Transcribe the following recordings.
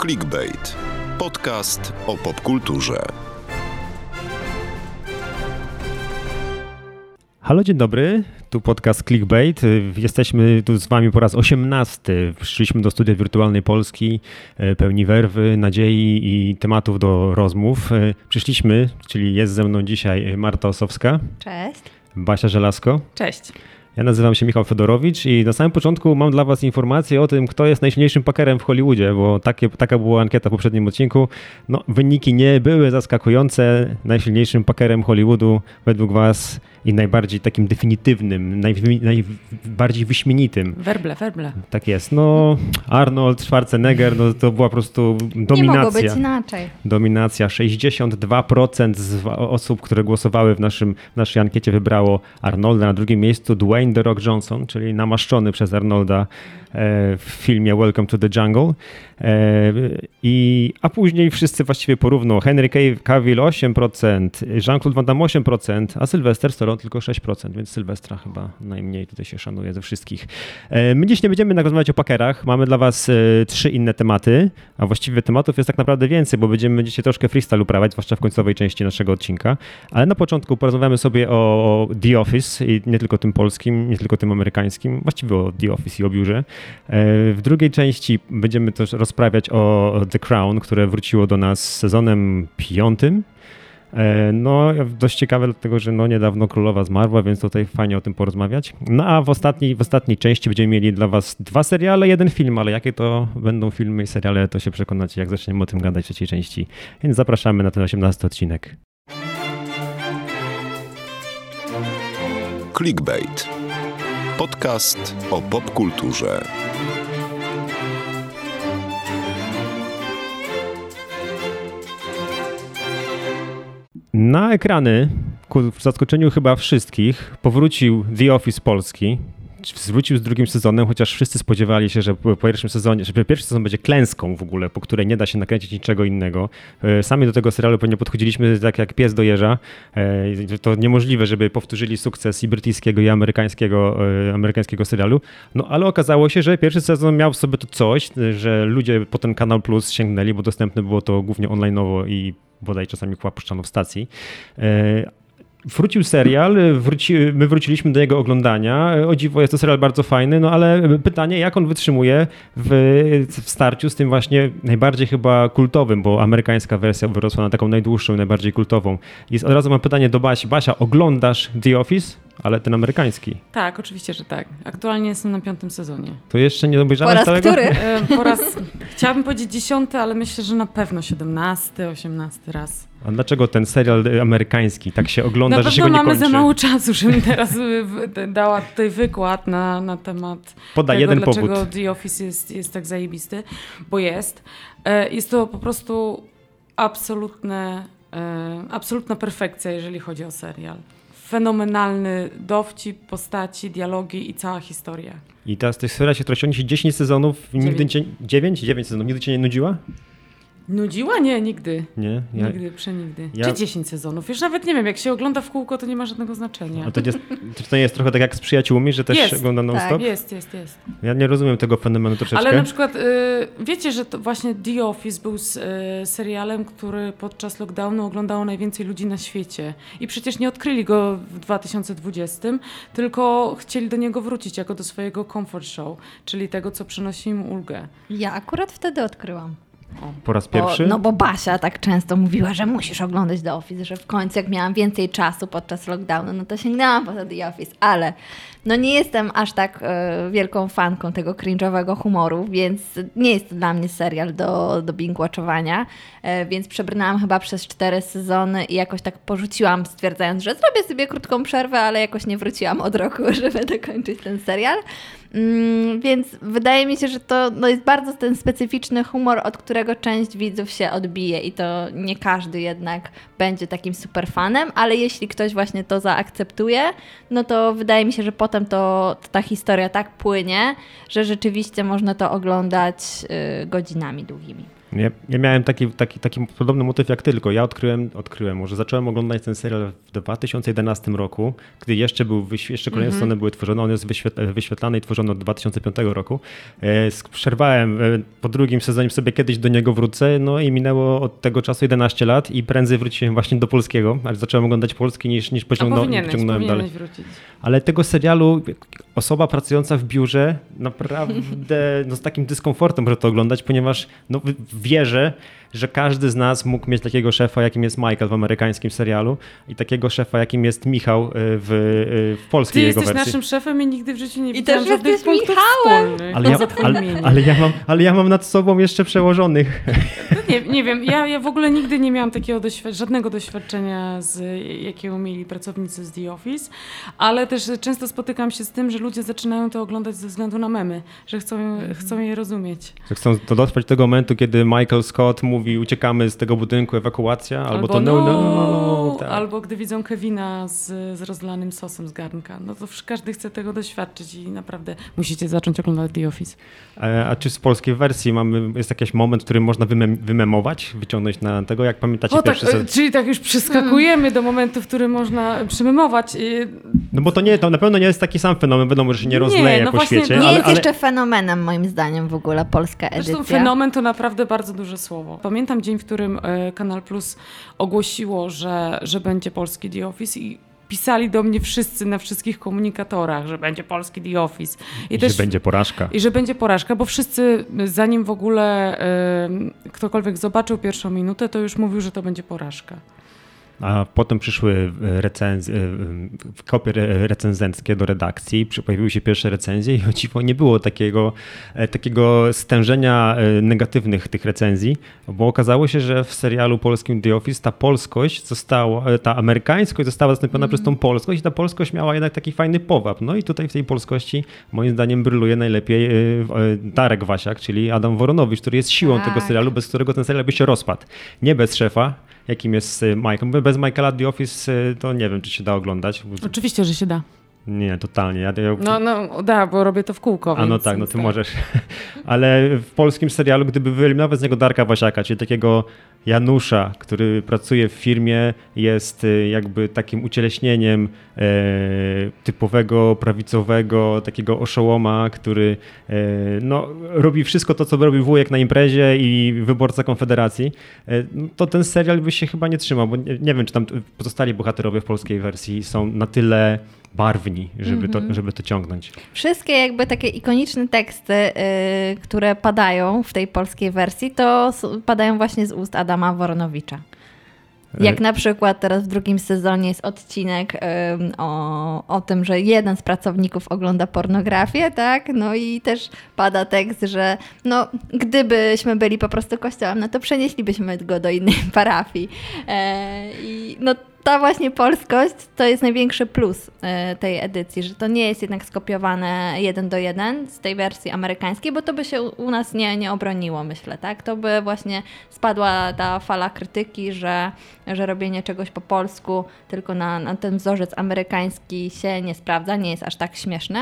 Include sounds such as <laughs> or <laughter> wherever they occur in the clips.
Clickbait. Podcast o popkulturze. Halo, dzień dobry. Tu podcast Clickbait. Jesteśmy tu z Wami po raz 18. Przyszliśmy do studia wirtualnej Polski, e, pełni werwy, nadziei i tematów do rozmów. E, Przyszliśmy, czyli jest ze mną dzisiaj Marta Osowska, Cześć. Basia Żelazko. Cześć. Ja nazywam się Michał Fedorowicz i na samym początku mam dla Was informację o tym, kto jest najsilniejszym pakerem w Hollywoodzie, bo takie, taka była ankieta w poprzednim odcinku. No, wyniki nie były zaskakujące. Najsilniejszym pakerem Hollywoodu według Was i najbardziej takim definitywnym, naj, najbardziej wyśmienitym. Werble, werble. Tak jest. No, Arnold Schwarzenegger, no to była po prostu dominacja. Nie mogło być inaczej. Dominacja. 62% z osób, które głosowały w, naszym, w naszej ankiecie wybrało Arnolda. Na drugim miejscu Dwayne The Rock Johnson, czyli namaszczony przez Arnolda w filmie Welcome to the Jungle. I, a później wszyscy właściwie porówno. Henry Cavill 8%, Jean-Claude Van Damme 8%, a Sylwester Stallone tylko 6%, więc Sylwestra chyba najmniej tutaj się szanuje ze wszystkich. My dziś nie będziemy rozmawiać o pakerach. Mamy dla was trzy inne tematy, a właściwie tematów jest tak naprawdę więcej, bo będziemy dzisiaj troszkę freestyle uprawiać, zwłaszcza w końcowej części naszego odcinka. Ale na początku porozmawiamy sobie o The Office i nie tylko tym polskim, nie tylko tym amerykańskim, właściwie o The Office i o biurze. W drugiej części będziemy też rozprawiać o The Crown, które wróciło do nas sezonem piątym. No, dość ciekawe, dlatego że no, niedawno królowa zmarła, więc tutaj fajnie o tym porozmawiać. No a w ostatniej, w ostatniej części będziemy mieli dla Was dwa seriale, jeden film, ale jakie to będą filmy i seriale, to się przekonacie, jak zaczniemy o tym gadać w trzeciej części. Więc zapraszamy na ten 18 odcinek. Clickbait. Podcast o popkulturze. Na ekrany, ku zaskoczeniu chyba wszystkich, powrócił The Office Polski. Zwrócił z drugim sezonem, chociaż wszyscy spodziewali się, że po pierwszym sezonie, że pierwszy sezon będzie klęską w ogóle, po której nie da się nakręcić niczego innego. Sami do tego serialu pewnie podchodziliśmy tak jak pies do jeża. To niemożliwe, żeby powtórzyli sukces i brytyjskiego, i amerykańskiego, amerykańskiego serialu. No ale okazało się, że pierwszy sezon miał w sobie to coś, że ludzie po ten Kanal Plus sięgnęli, bo dostępne było to głównie online'owo i bodaj czasami chyba puszczano w stacji. Wrócił serial, wróci, my wróciliśmy do jego oglądania. O dziwo, jest to serial bardzo fajny, no ale pytanie, jak on wytrzymuje w, w starciu z tym właśnie najbardziej chyba kultowym, bo amerykańska wersja wyrosła na taką najdłuższą najbardziej kultową. Jest, od razu mam pytanie do Basi. Basia, oglądasz The Office? Ale ten amerykański. Tak, oczywiście, że tak. Aktualnie jestem na piątym sezonie. To jeszcze nie raz całego? który? E, po raz, chciałabym powiedzieć dziesiąty, ale myślę, że na pewno siedemnasty, osiemnasty raz. A dlaczego ten serial amerykański tak się ogląda, Na że się go nie mamy kończy? za mało <laughs> czasu, żebym teraz dała tutaj wykład na, na temat Podaj tego, jeden dlaczego powód. The Office jest, jest tak zajebisty, bo jest. E, Jest to po prostu absolutne, e, absolutna perfekcja, jeżeli chodzi o serial. Fenomenalny dowcip, postaci, dialogi i cała historia. I teraz tych serial się trochę się 10 sezonów, nigdy cię... 9? 9 sezonów, nigdy cię nie nudziła? Nudziła? Nie, nigdy. Nie? Ja... Nigdy, przenigdy. ja- Czy 10 sezonów? Już nawet nie wiem, jak się ogląda w kółko, to nie ma żadnego znaczenia. A to, jest, czy to nie jest trochę tak jak z przyjaciółmi, że też Jest, oglądam non-stop? tak. Jest, jest, jest. Ja nie rozumiem tego fenomenu troszeczkę. Ale na przykład y, wiecie, że to właśnie The Office był s- y, serialem, który podczas lockdownu oglądało najwięcej ludzi na świecie. I przecież nie odkryli go w 2020, tylko chcieli do niego wrócić jako do swojego comfort show, czyli tego, co przynosi im ulgę. Ja akurat wtedy odkryłam. Po raz Bo, pierwszy? no bo Basia tak często mówiła, że musisz oglądać The Office, że w końcu jak miałam więcej czasu podczas lockdownu, no to sięgnęłam po The Office, ale no nie jestem aż tak e, wielką fanką tego cringe'owego humoru, więc nie jest to dla mnie serial do, do binge-watchowania, e, więc przebrnęłam chyba przez cztery sezony i jakoś tak porzuciłam, stwierdzając, że zrobię sobie krótką przerwę, ale jakoś nie wróciłam od roku, <laughs> żeby dokończyć ten serial. Mm, więc wydaje mi się, że to no, jest bardzo ten specyficzny humor, od którego część widzów się odbije i to nie każdy jednak będzie takim super fanem, ale jeśli ktoś właśnie to zaakceptuje, no to wydaje mi się, że potem to, ta historia tak płynie, że rzeczywiście można to oglądać y, godzinami długimi. Ja, ja, miałem taki, taki, taki podobny motyw jak tylko. Ja odkryłem, odkryłem, może zacząłem oglądać ten serial w 2011 roku, gdy jeszcze był, jeszcze kolejne mm -hmm. były tworzone, on jest wyświetlany i tworzony od 2005 roku. E, przerwałem, e, po drugim sezonie sobie kiedyś do niego wrócę, no i minęło od tego czasu 11 lat i prędzej wróciłem właśnie do polskiego, ale zacząłem oglądać polski niż, niż pociągnąłem, pociągnąłem dalej. Wrócić. Ale tego serialu osoba pracująca w biurze naprawdę no, z takim dyskomfortem może to oglądać, ponieważ no, wierzę, że każdy z nas mógł mieć takiego szefa, jakim jest Michael w amerykańskim serialu i takiego szefa, jakim jest Michał y, w, y, w polskiej Ty jego wersji. jesteś naszym szefem i nigdy w życiu nie I widziałam żadnych punktów Michałem. wspólnych. Ale ja, ale, ale, ja mam, ale ja mam nad sobą jeszcze przełożonych. Nie, nie wiem, ja, ja w ogóle nigdy nie miałam takiego doświad żadnego doświadczenia, z, jakiego mieli pracownicy z The Office, ale też często spotykam się z tym, że ludzie zaczynają to oglądać ze względu na memy, że chcą, chcą je rozumieć. Że chcą to dotrwać tego momentu, kiedy Michael Scott mówi uciekamy z tego budynku, ewakuacja, albo, albo to no, no, no tak. Albo gdy widzą Kevina z, z rozlanym sosem z garnka. No to każdy chce tego doświadczyć i naprawdę musicie zacząć oglądać The Office. A, a czy z polskiej wersji mamy, jest jakiś moment, który można wymem wymemować, wyciągnąć na tego, jak pamiętacie o, pierwszy tak, sezon? Czyli tak już przeskakujemy hmm. do momentu, w którym można przymemować. No bo to nie, to na pewno nie jest taki sam fenomen, wiadomo, że się nie rozleje nie, no po właśnie, świecie. Nie ale, jest ale... jeszcze fenomenem moim zdaniem w ogóle polska edycja. Zresztą fenomen to naprawdę bardzo duże słowo. Pamiętam dzień, w którym e, Kanal Plus ogłosiło, że, że będzie polski The Office i pisali do mnie wszyscy na wszystkich komunikatorach, że będzie polski The Office. I, I też, że będzie porażka. I że będzie porażka, bo wszyscy, zanim w ogóle y, ktokolwiek zobaczył pierwszą minutę, to już mówił, że to będzie porażka. A potem przyszły recenzje, kopie recenzenckie do redakcji, pojawiły się pierwsze recenzje i o dziwo nie było takiego, e, takiego stężenia e, negatywnych tych recenzji, bo okazało się, że w serialu polskim The Office ta polskość została, e, ta amerykańskość została zastąpiona mm. przez tą polskość i ta polskość miała jednak taki fajny powab. No i tutaj w tej polskości moim zdaniem bryluje najlepiej Darek Wasiak, czyli Adam Woronowicz, który jest siłą tak. tego serialu, bez którego ten serial by się rozpadł. Nie bez szefa, jakim jest y, Michael. Bez Michaela The Office y, to nie wiem, czy się da oglądać. Oczywiście, że się da. Nie, totalnie. Ja, ja... No, no da, bo robię to w kółko. A no tak, no ty tak. możesz. <laughs> Ale w polskim serialu, gdyby wyeliminować z niego Darka Wasiaka, czyli takiego Janusza, który pracuje w firmie, jest y, jakby takim ucieleśnieniem e, typowego, prawicowego, takiego oszołoma, który e, no, robi wszystko to, co robi wujek na imprezie i wyborca Konfederacji, e, to ten serial by się chyba nie trzymał, bo nie, nie wiem, czy tam pozostali bohaterowie w polskiej wersji są na tyle barwni, żeby, to, mhm. żeby to ciągnąć. Wszystkie jakby takie ikoniczne teksty, yy, które padają w tej polskiej wersji, to padają właśnie z ust Adama Woronowicza. E, Jak na przykład teraz w drugim sezonie jest odcinek um, o, o tym, że jeden z pracowników ogląda pornografię, tak? No i też pada tekst, że no, gdybyśmy byli po prostu kościołem, no to przenieślibyśmy go do innej <laughs> parafii. E, I no ta właśnie polskość to jest największy plus e, tej edycji, że to nie jest jednak skopiowane jeden do jeden z tej wersji amerykańskiej, bo to by się u nas nie, nie obroniło, myślę, tak? To by właśnie spadła ta fala krytyki, że, że robienie czegoś po polsku tylko na, na ten wzorzec amerykański się nie sprawdza, nie jest aż tak śmieszne,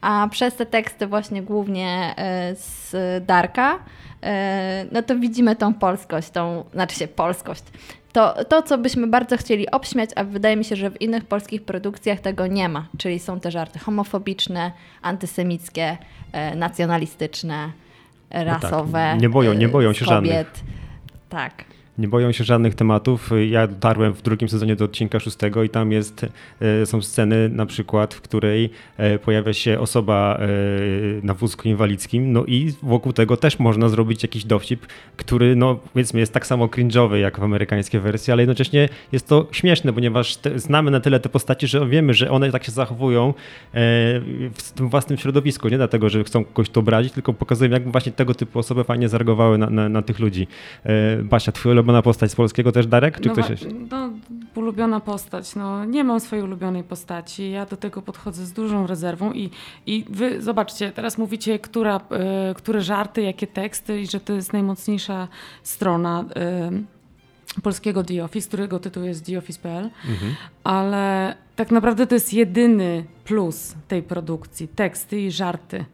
a przez te teksty właśnie głównie e, z Darka, e, no to widzimy tą polskość, tą, znaczy się polskość, to, to, co byśmy bardzo chcieli obśmiać, a wydaje mi się, że w innych polskich produkcjach tego nie ma, czyli są te żarty homofobiczne, antysemickie, e, nacjonalistyczne, rasowe. No tak. Nie boją, nie boją się kobiet. żadnych. Tak nie boją się żadnych tematów. Ja dotarłem w drugim sezonie do odcinka szóstego i tam jest, e, są sceny na przykład, w której e, pojawia się osoba e, na wózku inwalidzkim, no i wokół tego też można zrobić jakiś dowcip, który no powiedzmy jest tak samo cringe'owy jak w amerykańskiej wersji, ale jednocześnie jest to śmieszne, ponieważ te, znamy na tyle te postaci, że wiemy, że one tak się zachowują w tym własnym środowisku, nie dlatego, że chcą kogoś to obrazić, tylko pokazują jak właśnie tego typu osoby fajnie zareagowały na, na, na tych ludzi. Basia, twój ulubiona postać z polskiego też, Darek? Czy no, ktoś jeszcze? No, ulubiona postać. No, nie mam swojej ulubionej postaci. Ja do tego podchodzę z dużą rezerwą i, i wy zobaczcie, teraz mówicie, która, y, które żarty, jakie teksty i że to jest najmocniejsza strona y, polskiego The Office, którego tytuł jest TheOffice.pl, mhm. ale tak naprawdę to jest jedyny plus tej produkcji, teksty i żarty.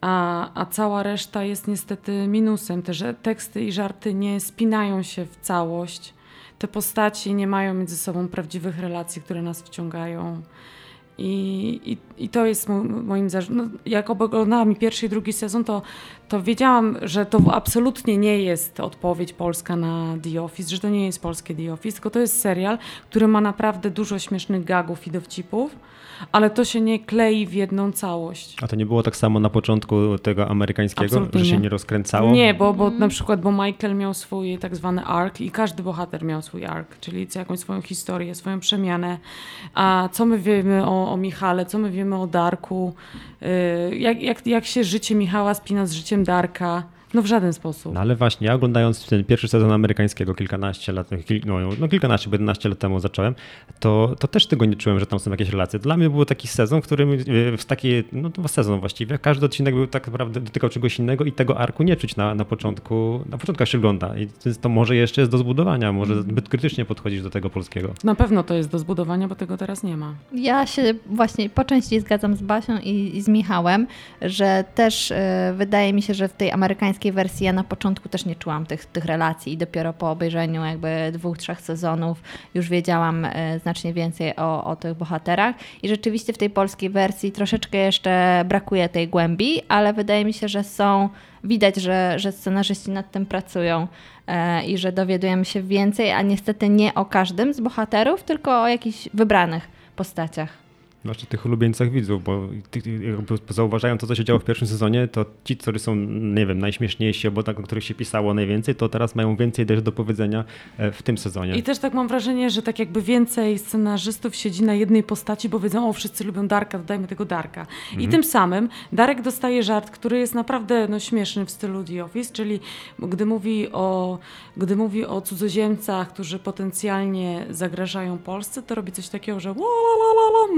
A, a cała reszta jest niestety minusem. Te teksty i żarty nie spinają się w całość. Te postaci nie mają między sobą prawdziwych relacji, które nas wciągają. I, i, i to jest mo- moim zarzutem. No, jak oglądałam pierwszy i drugi sezon, to, to wiedziałam, że to absolutnie nie jest odpowiedź polska na The Office, że to nie jest polskie The Office, tylko to jest serial, który ma naprawdę dużo śmiesznych gagów i dowcipów, ale to się nie klei w jedną całość. A to nie było tak samo na początku tego amerykańskiego, Absolutnie że się nie. nie rozkręcało? Nie, bo, bo na przykład, bo Michael miał swój tak zwany arc i każdy bohater miał swój arc, czyli jakąś swoją historię, swoją przemianę. A co my wiemy o, o Michale, co my wiemy o Darku, yy, jak, jak, jak się życie Michała spina z życiem dárka No w żaden sposób. No ale właśnie, ja oglądając ten pierwszy sezon amerykańskiego kilkanaście lat, kil, no, no kilkanaście, bo 11 lat temu zacząłem, to, to też tego nie czułem, że tam są jakieś relacje. Dla mnie był taki sezon, w którym e, w taki, no to sezon właściwie, każdy odcinek był tak naprawdę dotykał czegoś innego i tego arku nie czuć na, na początku, na początku jak się ogląda. I to, może jeszcze jest do zbudowania, może zbyt krytycznie podchodzić do tego polskiego. Na pewno to jest do zbudowania, bo tego teraz nie ma. Ja się właśnie po części zgadzam z Basią i, i z Michałem, że też e, wydaje mi się, że w tej amerykańskiej wersji ja na początku też nie czułam tych, tych relacji i dopiero po obejrzeniu jakby dwóch, trzech sezonów już wiedziałam e, znacznie więcej o, o tych bohaterach i rzeczywiście w tej polskiej wersji troszeczkę jeszcze brakuje tej głębi, ale wydaje mi się, że są, widać, że, że scenarzyści nad tym pracują e, i że dowiadujemy się więcej, a niestety nie o każdym z bohaterów, tylko o jakichś wybranych postaciach. Znaczy tych ulubieńcach widzów, bo zauważają to, co się działo w pierwszym sezonie, to ci, którzy są, nie wiem, najśmieszniejsi, albo tak, o których się pisało najwięcej, to teraz mają więcej też do powiedzenia e, w tym sezonie. I też tak mam wrażenie, że tak jakby więcej scenarzystów siedzi na jednej postaci, bo wiedzą, o wszyscy lubią Darka, dodajmy tego Darka. I tym samym Darek dostaje żart, który jest naprawdę no, śmieszny w stylu The Office, czyli gdy mówi o, gdy mówi o cudzoziemcach, którzy potencjalnie zagrażają Polsce, to robi coś takiego, że wo, wo, wo, wo,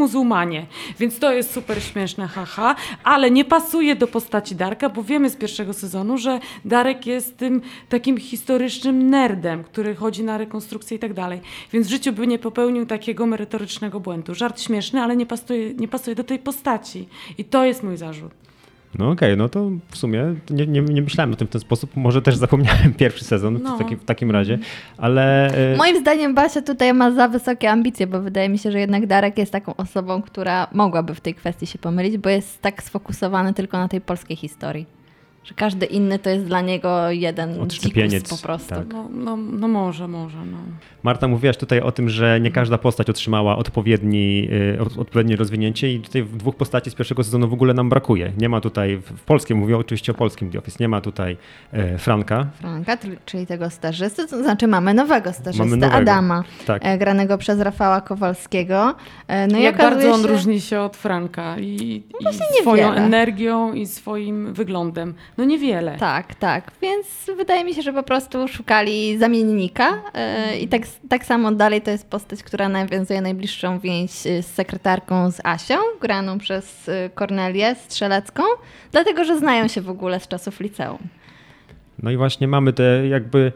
Więc to jest super śmieszne, haha, ale nie pasuje do postaci Darka, bo wiemy z pierwszego sezonu, że Darek jest tym takim historycznym nerdem, który chodzi na rekonstrukcję i tak dalej. Więc w życiu by nie popełnił takiego merytorycznego błędu. Żart śmieszny, ale nie pasuje, nie pasuje do tej postaci. I to jest mój zarzut. No okej, no to w sumie nie, nie, nie myślałem o tym w ten sposób, może też zapomniałem <laughs> pierwszy sezon No. w, takim, w takim razie, ale... e, Moim zdaniem Basia tutaj ma za wysokie ambicje, bo wydaje mi się, że jednak Darek jest taką osobą, która mogłaby w tej kwestii się pomylić, bo jest tak sfokusowany tylko na tej polskiej historii. Że każdy inny to jest dla niego jeden Odszczepieniec, dzikus po prostu. tak. No, no, no może, może. No. Marta, mówiłaś tutaj o tym, że nie każda postać otrzymała odpowiedni, od- odpowiednie rozwinięcie i tutaj w dwóch postaci z pierwszego sezonu w ogóle nam brakuje. Nie ma tutaj, w polskim, mówię oczywiście o polskim The Office, nie ma tutaj e, Franka. Franka, czyli tego stażysty, to znaczy mamy nowego stażystę, Mamy nowego. Adama, Tak. e, granego przez Rafała Kowalskiego. E, No i Jak bardzo on się... różni się od Franka i, i niewiele. swoją energią i swoim wyglądem. No niewiele. Tak, tak. Więc wydaje mi się, że po prostu szukali zamiennika e, i tak, tak samo dalej to jest postać, która nawiązuje najbliższą więź e, z sekretarką z Asią, graną przez e, Kornelię Strzelecką, dlatego, że znają się w ogóle z czasów liceum. No i właśnie mamy te jakby,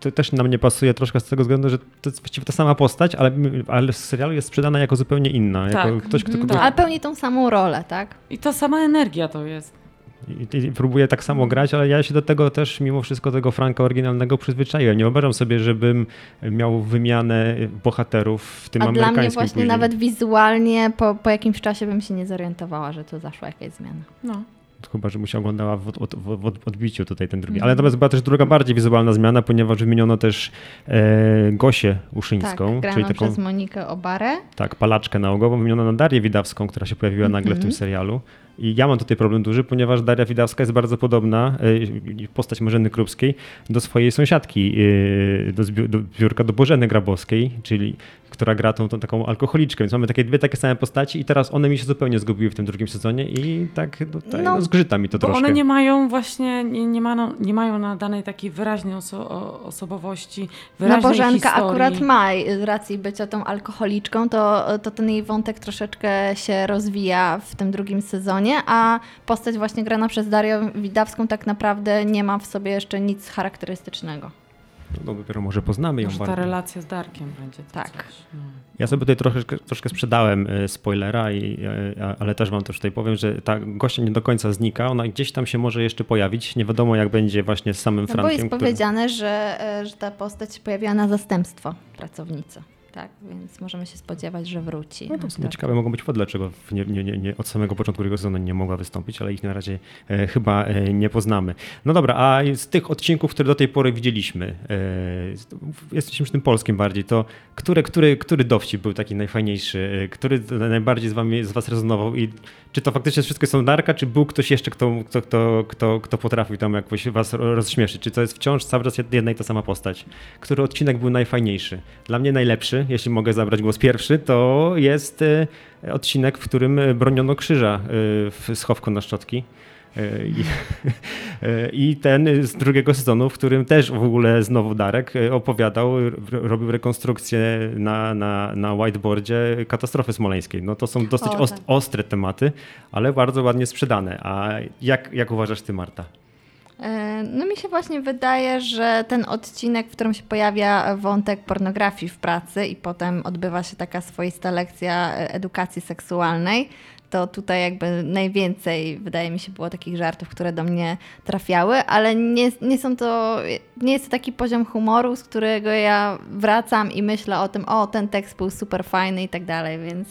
to też nam nie pasuje troszkę z tego względu, że to jest właściwie ta sama postać, ale, ale w serialu jest sprzedana jako zupełnie inna. Tak. Jako ktoś, kto Mhm, tak. Ale pełni tą samą rolę, tak? I ta sama energia to jest. I, i próbuje tak samo grać, ale ja się do tego też mimo wszystko tego Franka oryginalnego przyzwyczaiłem. Nie wyobrażam sobie, żebym miał wymianę bohaterów w tym A dla amerykańskim mnie właśnie później. nawet wizualnie po, po jakimś czasie bym się nie zorientowała, że tu zaszła jakaś zmiana. No. Chyba, że mu się oglądała w, od, od, w od- odbiciu tutaj ten Mhm. drugi. Ale natomiast była też druga bardziej wizualna zmiana, ponieważ wymieniono też e, Gosię Tak, Uszyńską, graną czyli taką przez Monikę Obarę. tak, palaczkę nałogową, wymieniono na Darię Widawską, która się pojawiła nagle w tym serialu. I ja mam tutaj problem duży, ponieważ Daria Widawska jest bardzo podobna, e, postać Marzeny Krupskiej, do swojej sąsiadki, e, do, biurka do Bożeny Grabowskiej, czyli która gra tą, tą taką alkoholiczkę. Więc mamy takie dwie takie same postaci i teraz one mi się zupełnie zgubiły w tym drugim sezonie i tak tutaj, No, no, zgrzyta mi to Bo troszkę. one nie mają właśnie, nie, nie, ma, nie mają nadanej takiej wyraźnej oso osobowości, No wyraźnej Bożenka historii. akurat ma, z racji bycia tą alkoholiczką, to, to ten jej wątek troszeczkę się rozwija w tym drugim sezonie, a postać właśnie grana przez Darię Widawską tak naprawdę nie ma w sobie jeszcze nic charakterystycznego. No dopiero może poznamy ją Może ta relacja z Darkiem będzie. to Tak. Coś. No. Ja sobie tutaj troszeczkę, troszkę sprzedałem e, spoilera, i, e, ale też wam też tutaj powiem, że ta gościa nie do końca znika, ona gdzieś tam się może jeszcze pojawić. Nie wiadomo jak będzie właśnie z samym No bo Frankiem. jest który- powiedziane, że, e, że ta postać się pojawiła na zastępstwo pracownicy. Tak, więc możemy się spodziewać, że wróci. No to w sumie ciekawe mogą być powody, dlaczego nie, nie, nie, od samego początku tego sezonu nie mogła wystąpić, ale ich na razie e, chyba e, nie poznamy. No dobra, a z tych odcinków, które do tej pory widzieliśmy, e, jesteśmy przy tym polskim bardziej, to który, który, który dowcip był taki najfajniejszy, e, który najbardziej z, wami, z was rezonował i czy to faktycznie wszystko jest Darka, czy był ktoś jeszcze, kto, kto, kto, kto, kto potrafił tam jakoś was rozśmieszyć, czy to jest wciąż cały czas jedna i ta sama postać? Który odcinek był najfajniejszy? Dla mnie najlepszy, jeśli mogę zabrać głos pierwszy, to jest e, odcinek, w którym broniono krzyża e, w schowku na szczotki. E, I, <laughs> I ten z drugiego sezonu, w którym też w ogóle znowu Darek opowiadał, robił rekonstrukcję na, na, na whiteboardzie katastrofy smoleńskiej. No to są dosyć O, tak. ostre tematy, ale bardzo ładnie sprzedane. A jak, jak uważasz ty, Marta? E, No mi się właśnie wydaje, że ten odcinek, w którym się pojawia wątek pornografii w pracy i potem odbywa się taka swoista lekcja e, edukacji seksualnej, to tutaj jakby najwięcej, wydaje mi się, było takich żartów, które do mnie trafiały, ale nie, nie są to, nie jest to taki poziom humoru, z którego ja wracam i myślę o tym, o ten tekst był super fajny i tak dalej, więc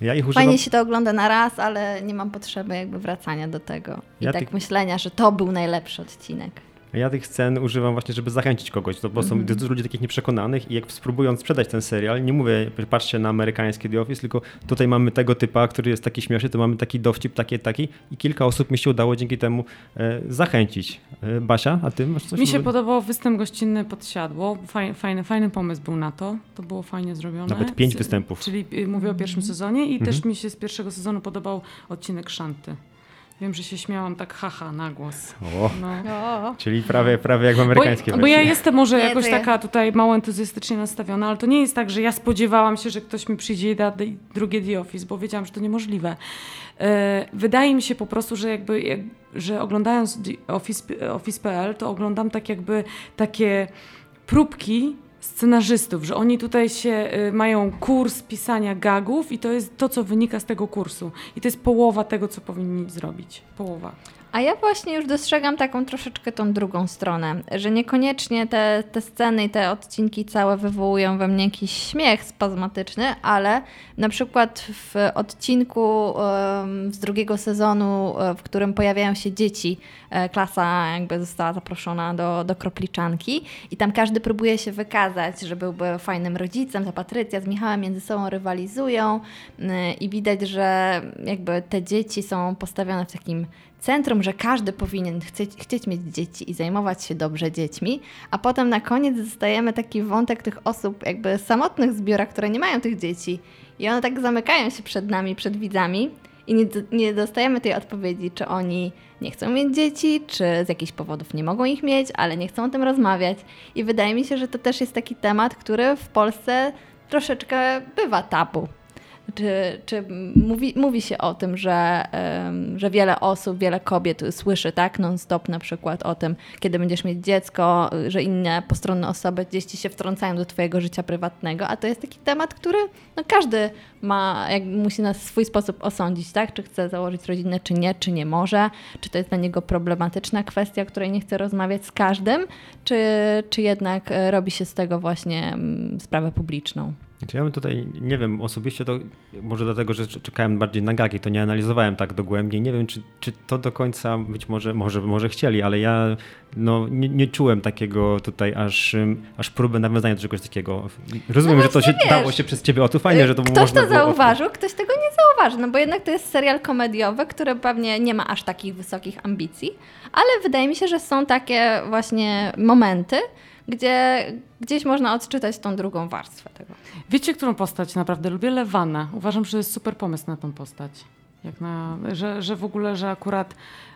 Ja ich używam... Fajnie się to ogląda na raz, ale nie mam potrzeby jakby wracania do tego. I Ja tak tych- myślenia, że to był najlepszy odcinek. Ja tych scen używam właśnie, żeby zachęcić kogoś, to, bo są Mhm. dużo ludzi takich nieprzekonanych i jak spróbując sprzedać ten serial, nie mówię, patrzcie na amerykańskie The Office, tylko tutaj mamy tego typa, który jest taki śmieszny, to mamy taki dowcip, taki, taki i kilka osób mi się udało dzięki temu e, zachęcić. E, Basia, a ty masz coś? Mi się podobał występ gościnny podsiadło. Faj, fajny, fajny pomysł był na to. To było fajnie zrobione. Nawet pięć występów. Czyli y, mówię o pierwszym sezonie i Mhm. też mi się z pierwszego sezonu podobał odcinek Szanty. Wiem, że się śmiałam tak haha na głos. O, No. czyli prawie, prawie jak w Bo, amerykańskiej bo ja jestem może jakoś ja- taka tutaj mało entuzjastycznie nastawiona, ale to nie jest tak, że ja spodziewałam się, że ktoś mi przyjdzie i da drugie The Office, bo wiedziałam, że to niemożliwe. E, Wydaje mi się po prostu, że jakby, jak, że oglądając The Office- Office.pl, to oglądam tak jakby takie próbki scenarzystów, że oni tutaj się y, mają kurs pisania gagów i to jest to, co wynika z tego kursu. I to jest połowa tego, co powinni zrobić. Połowa. A ja właśnie już dostrzegam taką troszeczkę tą drugą stronę, że niekoniecznie te, te sceny i te odcinki całe wywołują we mnie jakiś śmiech spazmatyczny, ale na przykład w odcinku z drugiego sezonu, e, w którym pojawiają się dzieci, e, klasa jakby została zaproszona do, do kropliczanki i tam każdy próbuje się wykazać, że byłby fajnym rodzicem, ta Patrycja z Michałem między sobą rywalizują y, i widać, że jakby te dzieci są postawione w takim centrum, że każdy powinien chcieć, chcieć mieć dzieci i zajmować się dobrze dziećmi, a potem na koniec zostajemy taki wątek tych osób jakby samotnych w zbiorach, które nie mają tych dzieci i one tak zamykają się przed nami, przed widzami i nie, nie dostajemy tej odpowiedzi, czy oni nie chcą mieć dzieci, czy z jakichś powodów nie mogą ich mieć, ale nie chcą o tym rozmawiać. I wydaje mi się, że to też jest taki temat, który w Polsce troszeczkę bywa tabu. Czy, czy mówi, mówi się o tym, że, że wiele osób, wiele kobiet słyszy tak non-stop na przykład o tym, kiedy będziesz mieć dziecko, że inne postronne osoby gdzieś ci się wtrącają do twojego życia prywatnego, a to jest taki temat, który no, każdy ma, jak musi na swój sposób osądzić, tak? Czy chce założyć rodzinę, czy nie, czy nie może, czy to jest dla niego problematyczna kwestia, o której nie chce rozmawiać z każdym, czy, czy jednak e, robi się z tego właśnie mm, sprawę publiczną. Znaczy Ja bym tutaj, nie wiem, osobiście to może dlatego, że czekałem bardziej na gagi, to nie analizowałem tak dogłębnie. Nie wiem, czy, czy to do końca być może, może, może chcieli, ale ja no, nie, nie czułem takiego tutaj aż, aż próby nawiązania do czegoś takiego. Rozumiem, że to się wiesz, dało się przez ciebie. O, to fajnie, że to Ktoś można to było zauważył, ktoś tego nie zauważy, no bo jednak to jest serial komediowy, który pewnie nie ma aż takich wysokich ambicji, ale wydaje mi się, że są takie właśnie momenty, gdzie gdzieś można odczytać tą drugą warstwę tego. Wiecie, którą postać naprawdę lubię? Lewana. Uważam, że jest super pomysł na tą postać. Jak na, że, że w ogóle, że akurat,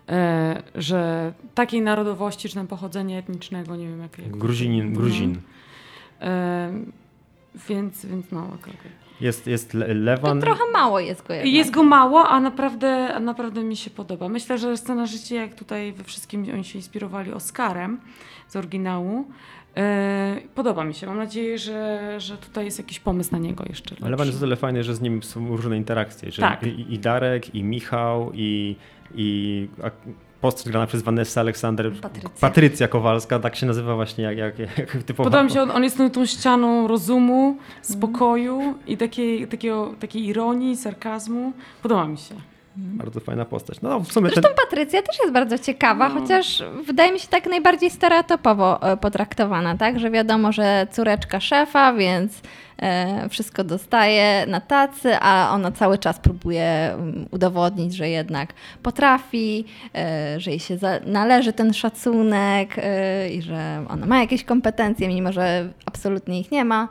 e, że takiej narodowości, czy tam pochodzenia etnicznego, nie wiem jakiego. Gruzinin, Gruzin. E, więc, więc no, okej. Jest, jest Le- To Lewan. trochę mało jest go jednak. Jest go mało, a naprawdę, a naprawdę mi się podoba. Myślę, że scenarzyści, jak tutaj we wszystkim oni się inspirowali Oscarem z oryginału, podoba mi się. Mam nadzieję, że, że tutaj jest jakiś pomysł na niego jeszcze. Ale pan jest o tyle fajny, że z nim są różne interakcje. Że Tak. i, I Darek, i Michał, i, i postać grana przez Vanessa Aleksander. Patrycja. Patrycja Kowalska, tak się nazywa właśnie jak, jak, jak typowa. Podoba mi się, on, on jest tą, tą ścianą rozumu, spokoju i takiej, takiego, takiej ironii, sarkazmu. Podoba mi się. Bardzo fajna postać. No w sumie ten, Zresztą Patrycja też jest bardzo ciekawa, No. chociaż wydaje mi się tak najbardziej stereotypowo e, potraktowana, tak? Że wiadomo, że córeczka szefa, więc e, wszystko dostaje na tacy, a ona cały czas próbuje mm, udowodnić, że jednak potrafi, e, że jej się należy ten szacunek i że ona ma jakieś kompetencje, mimo że absolutnie ich nie ma.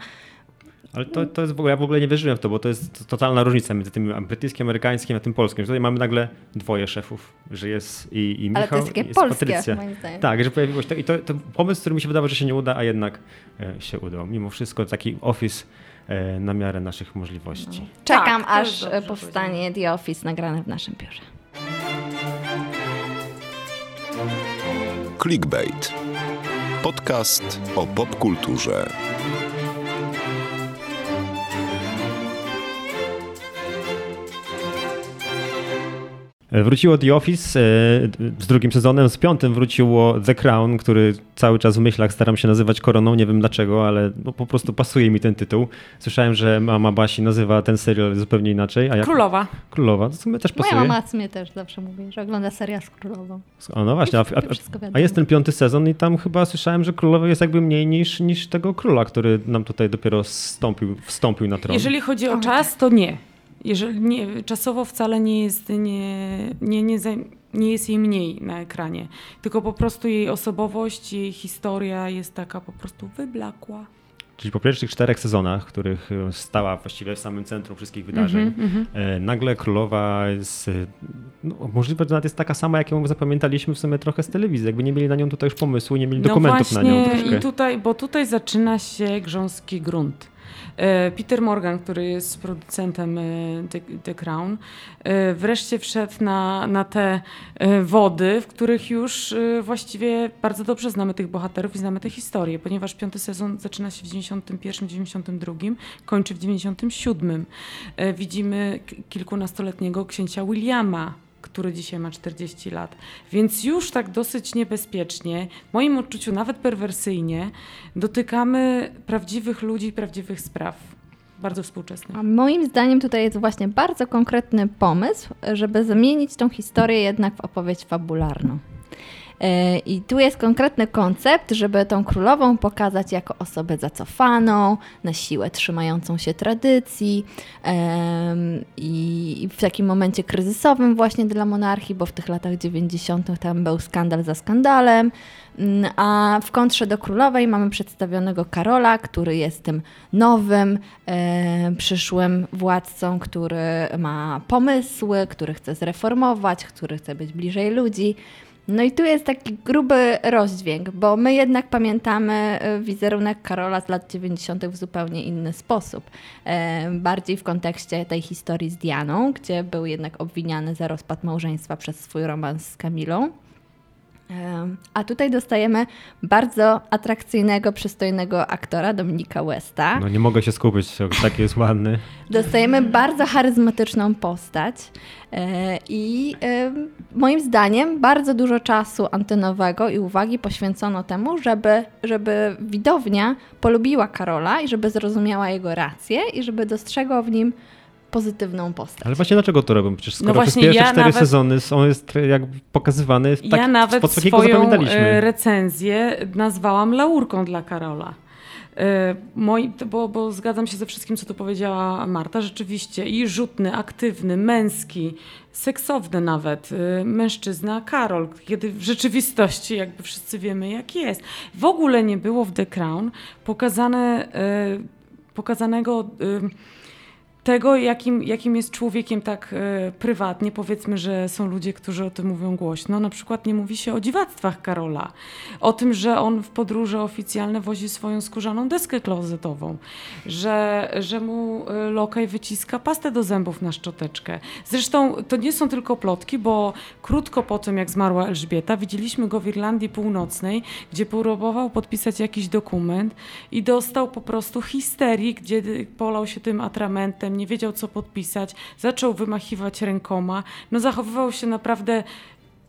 Ale to, to jest w ogóle, ja w ogóle nie wierzyłem w to, bo to jest totalna różnica między tym brytyjskim, amerykańskim a tym polskim. Tutaj mamy nagle dwoje szefów, że jest i, i Michał Ale to jest takie i jest polskie, Patrycja. moim zdaniem. Tak, że pojawiło się to, i to, to pomysł, który mi się wydawał, że się nie uda, a jednak e, się udał. Mimo wszystko taki office e, na miarę naszych możliwości. Czekam, Tak, aż dobrze powstanie The Office nagrane w naszym biurze. Clickbait. Podcast o popkulturze. Wróciło The Office e, z drugim sezonem, z piątym wróciło The Crown, który cały czas w myślach staram się nazywać koroną, nie wiem dlaczego, ale no, po prostu pasuje mi ten tytuł. Słyszałem, że mama Basi nazywa ten serial zupełnie inaczej, a jak Królowa. Królowa, to sumie też Moja pasuje. mama mnie też zawsze mówi, że ogląda serial z królową. A no właśnie, a, a, a jest ten piąty sezon i tam chyba słyszałem, że królowy jest jakby mniej niż, niż tego króla, który nam tutaj dopiero wstąpił, wstąpił na tron. Jeżeli chodzi o czas, to nie. Jeżeli nie. Czasowo wcale nie jest, nie, nie, nie, nie jest jej mniej na ekranie. Tylko po prostu jej osobowość, jej historia jest taka po prostu wyblakła. Czyli po pierwszych czterech sezonach, w których e, stała właściwie w samym centrum wszystkich wydarzeń, Mhm, e, nagle królowa jest, no, możliwe, że nawet jest taka sama, jak ją zapamiętaliśmy w sumie trochę z telewizji. Jakby nie mieli na nią tutaj już pomysłu, nie mieli dokumentów no na nią właśnie, troszkę. I tutaj, bo tutaj zaczyna się grząski grunt. E, Peter Morgan, który jest producentem e, The, The Crown, e, wreszcie wszedł na, na te wody, w których już właściwie bardzo dobrze znamy tych bohaterów i znamy te historie, ponieważ piąty sezon zaczyna się w 91-92, kończy w 97. E, Widzimy kilkunastoletniego księcia Williama, który dzisiaj ma 40 lat. Więc już tak dosyć niebezpiecznie, w moim odczuciu nawet perwersyjnie, dotykamy prawdziwych ludzi, prawdziwych spraw. Bardzo współczesnych. A moim zdaniem tutaj jest właśnie bardzo konkretny pomysł, żeby zamienić tą historię jednak w opowieść fabularną. E, I tu jest konkretny koncept, żeby tą królową pokazać jako osobę zacofaną, na siłę trzymającą się tradycji i w takim momencie kryzysowym właśnie dla monarchii, bo w tych latach 90. tam był skandal za skandalem. Mm, A w kontrze do królowej mamy przedstawionego Karola, który jest tym nowym, e, przyszłym władcą, który ma pomysły, który chce zreformować, który chce być bliżej ludzi. No i tu jest taki gruby rozdźwięk, bo my jednak pamiętamy e, wizerunek Karola z lat 90. w zupełnie inny sposób. E, bardziej w kontekście tej historii z Dianą, gdzie był jednak obwiniany za rozpad małżeństwa przez swój romans z Kamilą. A tutaj dostajemy bardzo atrakcyjnego, przystojnego aktora Dominika Westa. No nie mogę się skupić, taki jest ładny. Dostajemy bardzo charyzmatyczną postać e, i moim zdaniem bardzo dużo czasu antenowego i uwagi poświęcono temu, żeby, żeby widownia polubiła Karola i żeby zrozumiała jego rację i żeby dostrzegła w nim pozytywną postać. Ale właśnie dlaczego to robią? Przecież skoro No przez właśnie, pierwsze ja cztery nawet- sezony on jest jak pokazywany w tak, ja nawet swoją zapamiętaliśmy. e, recenzję nazwałam laurką dla Karola. E, Moi, bo, bo zgadzam się ze wszystkim, co tu powiedziała Marta. Rzeczywiście i rzutny, aktywny, męski, seksowny nawet e, mężczyzna Karol, kiedy w rzeczywistości jakby wszyscy wiemy jak jest. W ogóle nie było w The Crown pokazane, pokazanego tego, jakim, jakim jest człowiekiem tak e, prywatnie. Powiedzmy, że są ludzie, którzy o tym mówią głośno. Na przykład nie mówi się o dziwactwach Karola. O tym, że on w podróże oficjalne wozi swoją skórzaną deskę klozetową. Że, że mu e, lokaj wyciska pastę do zębów na szczoteczkę. Zresztą to nie są tylko plotki, bo krótko po tym, jak zmarła Elżbieta, widzieliśmy go w Irlandii Północnej, gdzie próbował podpisać jakiś dokument i dostał po prostu histerii, gdzie polał się tym atramentem, nie wiedział co podpisać, zaczął wymachiwać rękoma. No zachowywał się naprawdę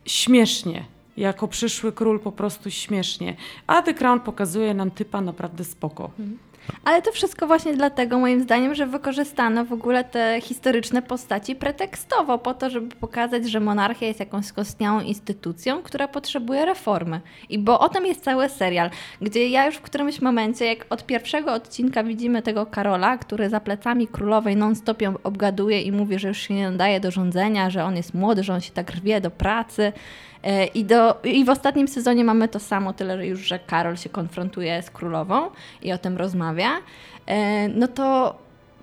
śmiesznie. Jako przyszły król po prostu śmiesznie. A The Crown pokazuje nam typa naprawdę spoko. Mhm. Ale to wszystko właśnie dlatego, moim zdaniem, że wykorzystano w ogóle te historyczne postaci pretekstowo, po to, żeby pokazać, że monarchia jest jakąś skostniałą instytucją, która potrzebuje reformy. I bo o tym jest cały serial, gdzie ja już w którymś momencie, jak od pierwszego odcinka widzimy tego Karola, który za plecami królowej non-stop ją obgaduje i mówi, że już się nie nadaje do rządzenia, że on jest młody, że on się tak rwie do pracy, I, do, I w ostatnim sezonie mamy to samo, tyle już, że Karol się konfrontuje z królową i o tym rozmawia. E, no to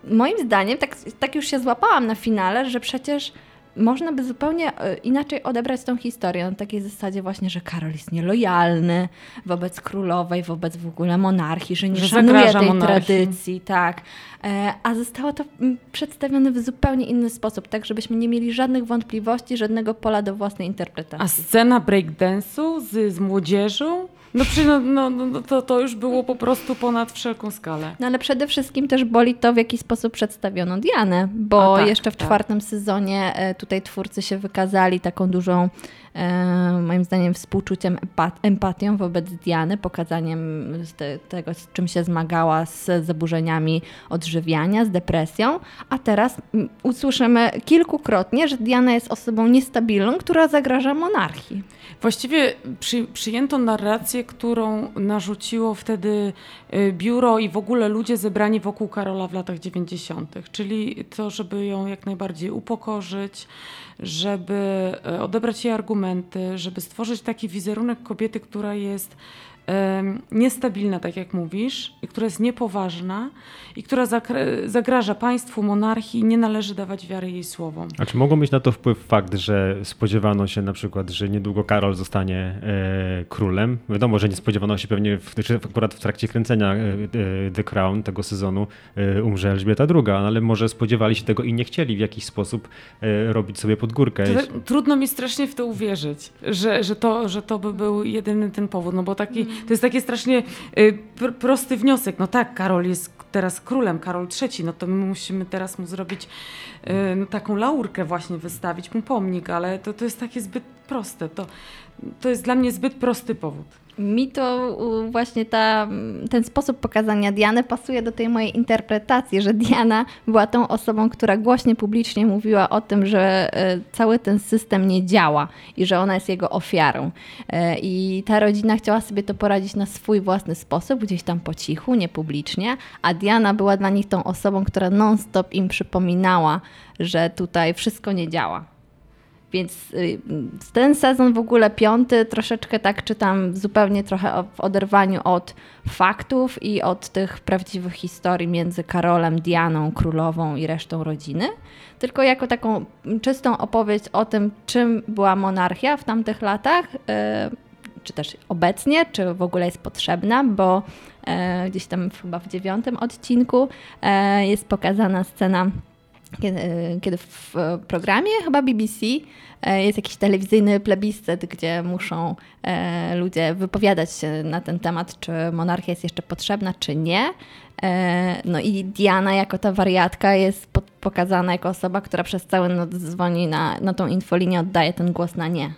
moim zdaniem, tak, tak już się złapałam na finale, że przecież można by zupełnie e, inaczej odebrać tą historię. Na takiej zasadzie właśnie, że Karol jest nielojalny wobec królowej, wobec w ogóle monarchii, że nie że szanuje tej monarchii. tradycji, tak. E, a zostało to mm, przedstawione w zupełnie inny sposób, tak żebyśmy nie mieli żadnych wątpliwości, żadnego pola do własnej interpretacji. A scena breakdance'u z, z młodzieżą? No, no, no, no, to, to już było po prostu ponad wszelką skalę. No ale przede wszystkim też boli to, w jaki sposób przedstawiono Dianę, bo tak, jeszcze w tak. czwartym sezonie e, tutaj twórcy się wykazali taką dużą moim zdaniem współczuciem, empatią wobec Diany, pokazaniem tego, z czym się zmagała z zaburzeniami odżywiania, z depresją, a teraz usłyszymy kilkukrotnie, że Diana jest osobą niestabilną, która zagraża monarchii. Właściwie przy, przyjęto narrację, którą narzuciło wtedy y, biuro i w ogóle ludzie zebrani wokół Karola w latach 90., czyli to, żeby ją jak najbardziej upokorzyć, żeby e, odebrać jej argumenty, żeby stworzyć taki wizerunek kobiety, która jest niestabilna, tak jak mówisz, i która jest niepoważna i która zagraża państwu, monarchii i nie należy dawać wiary jej słowom. A czy mogą mieć na to wpływ fakt, że spodziewano się na przykład, że niedługo Karol zostanie e, królem? Wiadomo, że nie spodziewano się pewnie, w, akurat w trakcie kręcenia e, e, The Crown tego sezonu e, umrze Elżbieta II, no ale może spodziewali się tego i nie chcieli w jakiś sposób e, robić sobie podgórkę. To, trudno mi strasznie w to uwierzyć, że, że, to, że to by był jedyny ten powód, no bo taki to jest taki strasznie y, pr prosty wniosek. No tak, Karol jest teraz królem, Karol III, no to my musimy teraz mu zrobić y, no, taką laurkę właśnie, wystawić mu pomnik, ale to, to jest takie zbyt proste. To, to jest dla mnie zbyt prosty powód. Mi to właśnie ta, ten sposób pokazania Diany pasuje do tej mojej interpretacji, że Diana była tą osobą, która głośnie publicznie mówiła o tym, że e, cały ten system nie działa i że ona jest jego ofiarą. E, I ta rodzina chciała sobie to poradzić na swój własny sposób, gdzieś tam po cichu, niepublicznie, a Diana była dla nich tą osobą, która non-stop im przypominała, że tutaj wszystko nie działa. Więc y, ten sezon w ogóle piąty troszeczkę tak czytam zupełnie trochę w oderwaniu od faktów i od tych prawdziwych historii między Karolem, Dianą, królową i resztą rodziny, tylko jako taką czystą opowieść o tym, czym była monarchia w tamtych latach, y, czy też obecnie, czy w ogóle jest potrzebna, bo y, gdzieś tam chyba w dziewiątym odcinku jest pokazana scena kiedy, kiedy w programie chyba BBC e, jest jakiś telewizyjny plebiscyt, gdzie muszą e, ludzie wypowiadać się na ten temat, czy monarchia jest jeszcze potrzebna, czy nie. E, no i Diana jako ta wariatka jest pokazana jako osoba, która przez cały noc dzwoni na, na tą infolinię, oddaje ten głos na nie.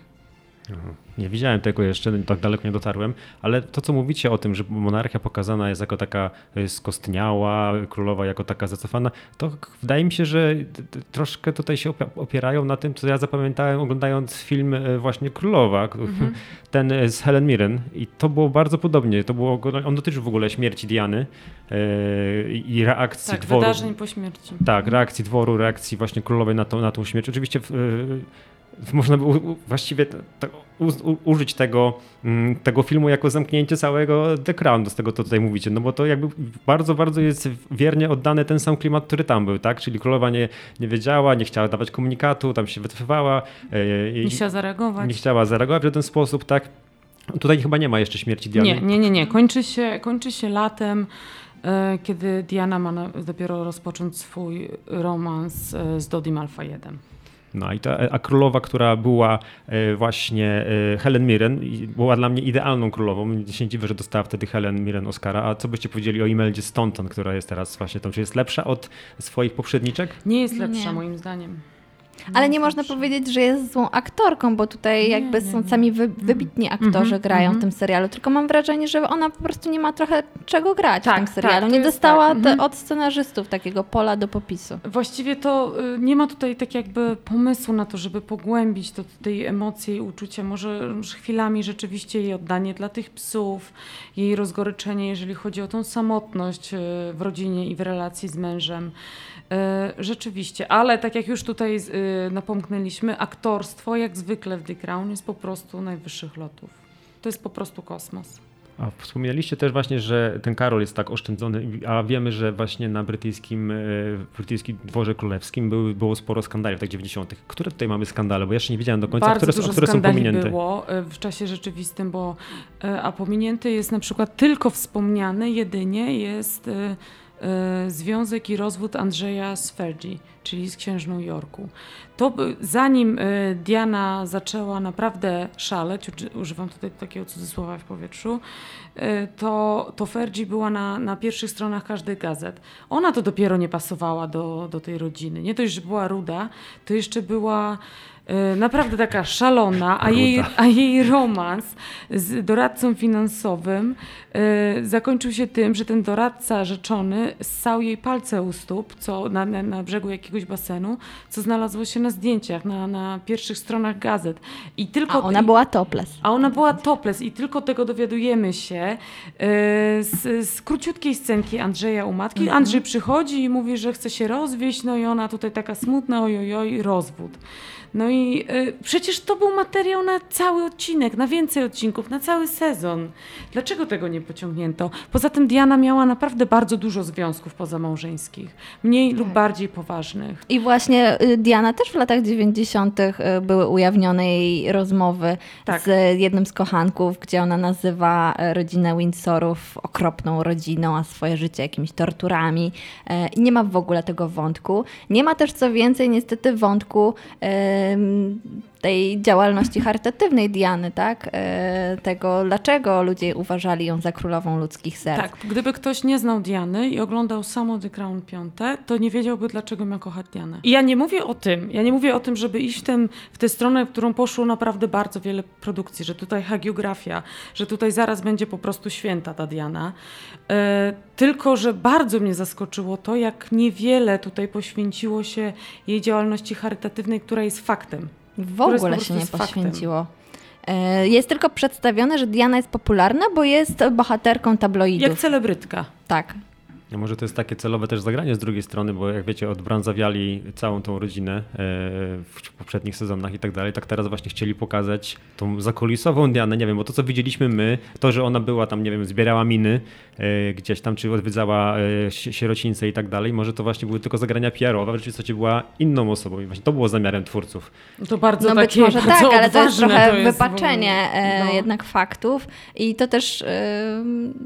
Nie widziałem tego jeszcze, tak daleko nie dotarłem, ale to, co mówicie o tym, że monarchia pokazana jest jako taka e, skostniała, królowa jako taka zacofana, to wydaje mi się, że troszkę tutaj się opierają na tym, co ja zapamiętałem oglądając film e, właśnie Królowa, mhm. ten e, z Helen Mirren i to było bardzo podobnie. To było, on dotyczył w ogóle śmierci Diany i reakcji tak, dworu. wydarzeń po śmierci. Tak, reakcji dworu, reakcji właśnie królowej na, to, na tą śmierć. Oczywiście można by właściwie użyć tego, mm, tego filmu jako zamknięcie całego The Crown, z tego co tutaj mówicie, no bo to jakby bardzo, bardzo jest wiernie oddany ten sam klimat, który tam był, tak? Czyli królowa nie, nie wiedziała, nie chciała dawać komunikatu, tam się wycofywała. Nie chciała zareagować. Nie chciała zareagować w ten sposób, tak? Tutaj chyba nie ma jeszcze śmierci Diany. Nie, nie, nie, nie. Kończy się, kończy się latem, e, kiedy Diana ma dopiero rozpocząć swój romans e, z Dodi Malfa 1. No i ta, a królowa, która była e, właśnie Helen Mirren, była dla mnie idealną królową. Nie się dziwię, że dostała wtedy Helen Mirren Oscara. A co byście powiedzieli o Imeldzie Staunton, która jest teraz właśnie tą? Czy jest lepsza od swoich poprzedniczek? Nie jest lepsza nie. moim zdaniem. Ale nie można powiedzieć, że jest złą aktorką, bo tutaj jakby są sami wy, wybitni aktorzy mm -hmm, grają w tym serialu, tylko mam wrażenie, że ona po prostu nie ma trochę czego grać tak, w tym tak, serialu. Tak, nie dostała tak. mhm. od scenarzystów takiego pola do popisu. Właściwie to y, nie ma tutaj tak jakby pomysłu na to, żeby pogłębić to, tej emocje i uczucia. Może chwilami rzeczywiście jej oddanie dla tych psów, jej rozgoryczenie, jeżeli chodzi o tą samotność y, w rodzinie i w relacji z mężem. E, rzeczywiście, ale tak jak już tutaj e, napomknęliśmy, aktorstwo jak zwykle w The Crown jest po prostu najwyższych lotów. To jest po prostu kosmos. A wspomnieliście też właśnie, że ten Karol jest tak oszczędzony, a wiemy, że właśnie na brytyjskim, e, brytyjskim dworze królewskim były, było sporo skandali w tak 90. Które tutaj mamy skandale? Bo jeszcze nie wiedziałem do końca, Bardzo które, dużo które są pominięte. było w czasie rzeczywistym, bo a pominięty jest na przykład tylko wspomniany jedynie jest związek i rozwód Andrzeja z Fergie, czyli z księżną Jorku. To zanim e, Diana zaczęła naprawdę szaleć, używam tutaj takiego cudzysłowa w powietrzu, e, to, to Fergie była na, na pierwszych stronach każdej gazet. Ona to dopiero nie pasowała do, do tej rodziny. Nie dość, że była ruda, to jeszcze była E, naprawdę taka szalona, a jej, a jej romans z doradcą finansowym e, zakończył się tym, że ten doradca rzeczony ssał jej palce u stóp co, na, na, na brzegu jakiegoś basenu, co znalazło się na zdjęciach, na, na pierwszych stronach gazet. I tylko a ona była topless. A ona była topless i tylko tego dowiadujemy się e, z, z króciutkiej scenki Andrzeja u matki. Mhm. Andrzej przychodzi i mówi, że chce się rozwieść, no i ona tutaj taka smutna, ojojoj, rozwód. No i y, przecież to był materiał na cały odcinek, na więcej odcinków, na cały sezon. Dlaczego tego nie pociągnięto? Poza tym Diana miała naprawdę bardzo dużo związków pozamałżeńskich, mniej tak. lub bardziej poważnych. I właśnie y, Diana też w latach 90. Y, były ujawnione jej rozmowy tak. z jednym z kochanków, gdzie ona nazywa y, rodzinę Windsorów okropną rodziną, a swoje życie jakimiś torturami. Nie ma w ogóle tego wątku. Nie ma też co więcej niestety wątku um, tej działalności charytatywnej Diany, tak? E, tego, dlaczego ludzie uważali ją za królową ludzkich serc. Tak, gdyby ktoś nie znał Diany i oglądał samo The Crown 5, to nie wiedziałby, dlaczego ma kochać Dianę. I ja nie mówię o tym, ja nie mówię o tym, żeby iść w, w tę stronę, w którą poszło naprawdę bardzo wiele produkcji, że tutaj hagiografia, że tutaj zaraz będzie po prostu święta ta Diana. E, tylko, że bardzo mnie zaskoczyło to, jak niewiele tutaj poświęciło się jej działalności charytatywnej, która jest faktem. W ogóle się nie poświęciło. E, jest tylko przedstawione, że Diana jest popularna, bo jest bohaterką tabloidów. Jak celebrytka. Tak. No może to jest takie celowe też zagranie z drugiej strony, bo jak wiecie, odbrązawiali całą tą rodzinę e, w poprzednich sezonach i tak dalej. Tak teraz właśnie chcieli pokazać tą zakulisową Dianę. Nie wiem, bo to co widzieliśmy my, to, że ona była tam, nie wiem, zbierała miny e, gdzieś tam, czy odwiedzała e, sierocińce i tak dalej, może to właśnie były tylko zagrania PR-owe, w rzeczywistości była inną osobą i właśnie to było zamiarem twórców. To bardzo no takie, być może tak, ale to jest trochę to jest wypaczenie no. jednak faktów i to też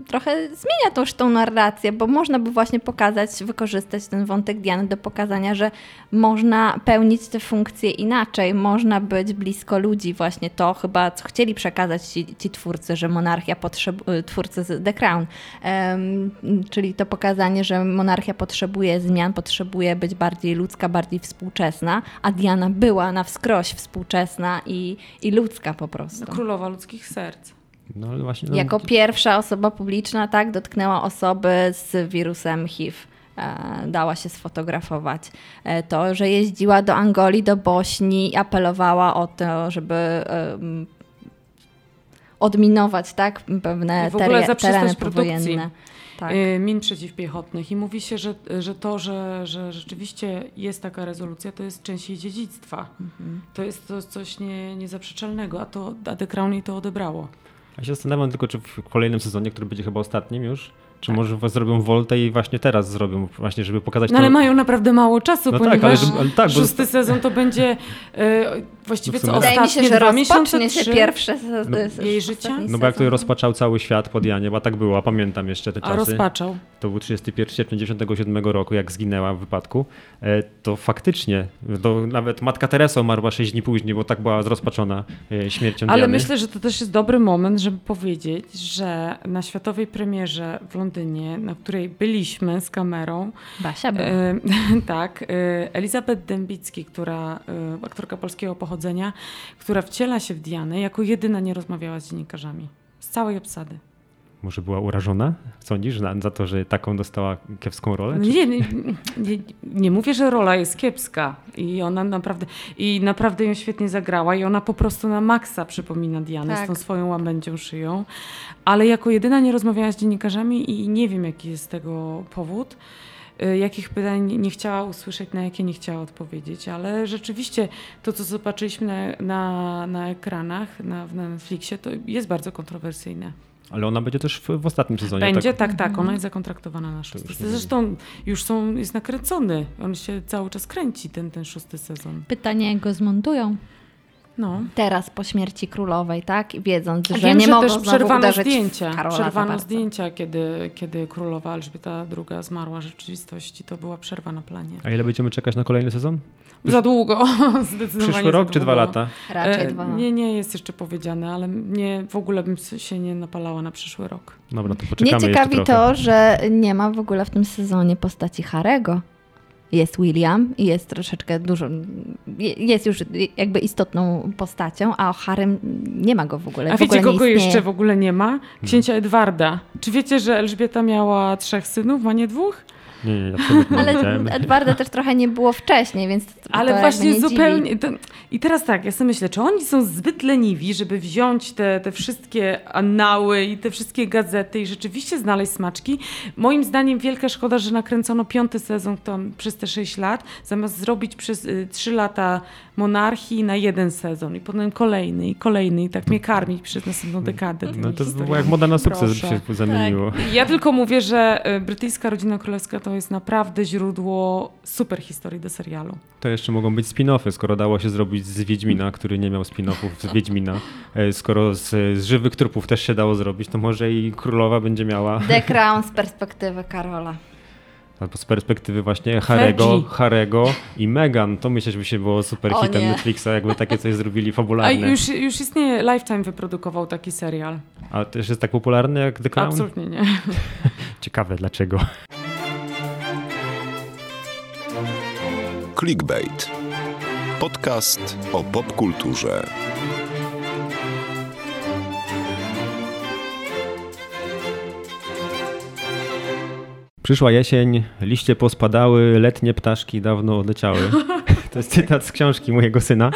trochę zmienia tą, tą narrację, bo można można by właśnie pokazać, wykorzystać ten wątek Diany do pokazania, że można pełnić te funkcje inaczej, można być blisko ludzi. Właśnie to chyba, co chcieli przekazać ci, ci twórcy, że monarchia potrzebuje, twórcy z The Crown, um, czyli to pokazanie, że monarchia potrzebuje zmian, potrzebuje być bardziej ludzka, bardziej współczesna, a Diana była na wskroś współczesna i, i ludzka po prostu. Królowa ludzkich serc. No, właśnie, no, jako pierwsza osoba publiczna tak dotknęła osoby z wirusem HIV e, dała się sfotografować. E, to, że jeździła do Angolii, do Bośni i apelowała o to, żeby odminować tak, pewne tereny powojenne. Tak. y, min przeciwpiechotnych. I mówi się, że, że to, że, że rzeczywiście jest taka rezolucja, to jest część jej dziedzictwa. Mhm. To jest to coś nie, niezaprzeczalnego, a, to, a The Crown jej to odebrało. Ja się zastanawiam tylko, czy w kolejnym sezonie, który będzie chyba ostatnim już, czy Tak. może zrobią Voltę i właśnie teraz zrobią, właśnie żeby pokazać No ale to... mają naprawdę mało czasu, No tak, ponieważ ale- ale tak, bo- szósty sezon to będzie e, właściwie No co Wydaje mi się, że rozpocznie się pierwsze No, jej życia? No bo jak to rozpaczał cały świat pod Janie, bo tak było, a pamiętam jeszcze te a czasy. rozpaczał. To był 31 sierpnia 97 roku, jak zginęła w wypadku. E, To faktycznie, to nawet matka Teresa umarła 6 dni później, bo tak była zrozpaczona e, śmiercią Ale Diany. myślę, że to też jest dobry moment, żeby powiedzieć, że na światowej premierze w Londynie, na której byliśmy z kamerą, Basia była. e, <laughs> tak, e, Elizabeth Dębicki, która, e, aktorka polskiego pochodzenia, która wciela się w Dianę, jako jedyna nie rozmawiała z dziennikarzami. Z całej obsady. Może była urażona, sądzisz, za, za to, że taką dostała kiepską rolę? Nie, nie, nie, nie mówię, że rola jest kiepska i ona naprawdę, i naprawdę ją świetnie zagrała i ona po prostu na maksa przypomina Dianę Tak. z tą swoją łabędzią szyją, ale jako jedyna nie rozmawiała z dziennikarzami i nie wiem jaki jest tego powód. y, Jakich pytań nie chciała usłyszeć, na jakie nie chciała odpowiedzieć, ale rzeczywiście to, co zobaczyliśmy na, na, na ekranach, na, na Netflixie, to jest bardzo kontrowersyjne. Ale ona będzie też w, w ostatnim sezonie. Będzie, tak? tak, tak, ona jest zakontraktowana na szósty już Zresztą już są, jest nakręcony, on się cały czas kręci, ten, ten szósty sezon. Pytanie, jak go zmontują. No. Teraz po śmierci królowej, tak? Wiedząc, że Wiem, nie że mogą też przerwano zdjęcia, przerwano zdjęcia, kiedy, kiedy królowa Elżbieta II zmarła w rzeczywistości. To była przerwa na planie. A ile będziemy czekać na kolejny sezon? Za długo, <laughs> zdecydowanie Przyszły za rok czy dwa lata? Raczej E, dwa. Nie, nie jest jeszcze powiedziane, ale nie, w ogóle bym się nie napalała na przyszły rok. Dobra, to Mnie poczekamy ciekawi jeszcze trochę. to, że nie ma w ogóle w tym sezonie postaci Harego. Jest William i jest troszeczkę dużo, je- jest już jakby istotną postacią, a o Harym nie ma go w ogóle. A w wiecie, kogo istnieje. jeszcze w ogóle nie ma? Księcia Edwarda. Czy wiecie, że Elżbieta miała trzech synów, a nie dwóch? Nie, nie, absolutnie Ale. Edwarda też trochę nie było wcześniej, więc to Ale jakby właśnie nie zupełnie. Dziwi. To, I teraz tak, ja sobie myślę, czy oni są zbyt leniwi, żeby wziąć te, te wszystkie anały i te wszystkie gazety i rzeczywiście znaleźć smaczki? Moim zdaniem wielka szkoda, że nakręcono piąty sezon tam przez te sześć lat, zamiast zrobić przez y, trzy lata monarchii na jeden sezon i potem kolejny i kolejny i tak mnie karmić przez następną dekadę. No to było jak moda na sukces Proszę. się zamieniło. Ja tylko mówię, że y, brytyjska rodzina królewska to jest naprawdę źródło super historii do serialu. To jeszcze mogą być spin-offy, skoro dało się zrobić z Wiedźmina, który nie miał spin-offów z Wiedźmina. E, Skoro z, z żywych trupów też się dało zrobić, to może i królowa będzie miała The <laughs> Crown z perspektywy Karola. albo z perspektywy właśnie Harego. Harego i Meghan. To myślę, że by się było super O hitem nie. Netflixa, jakby takie coś zrobili A fabularne. już, już istnieje, Lifetime wyprodukował taki serial. A też jest tak popularny jak The Crown? Absolutnie nie. <laughs> Ciekawe dlaczego. Clickbait. Podcast o popkulturze. Przyszła jesień, liście pospadały, letnie ptaszki dawno odleciały. <laughs> To jest cytat z książki mojego syna.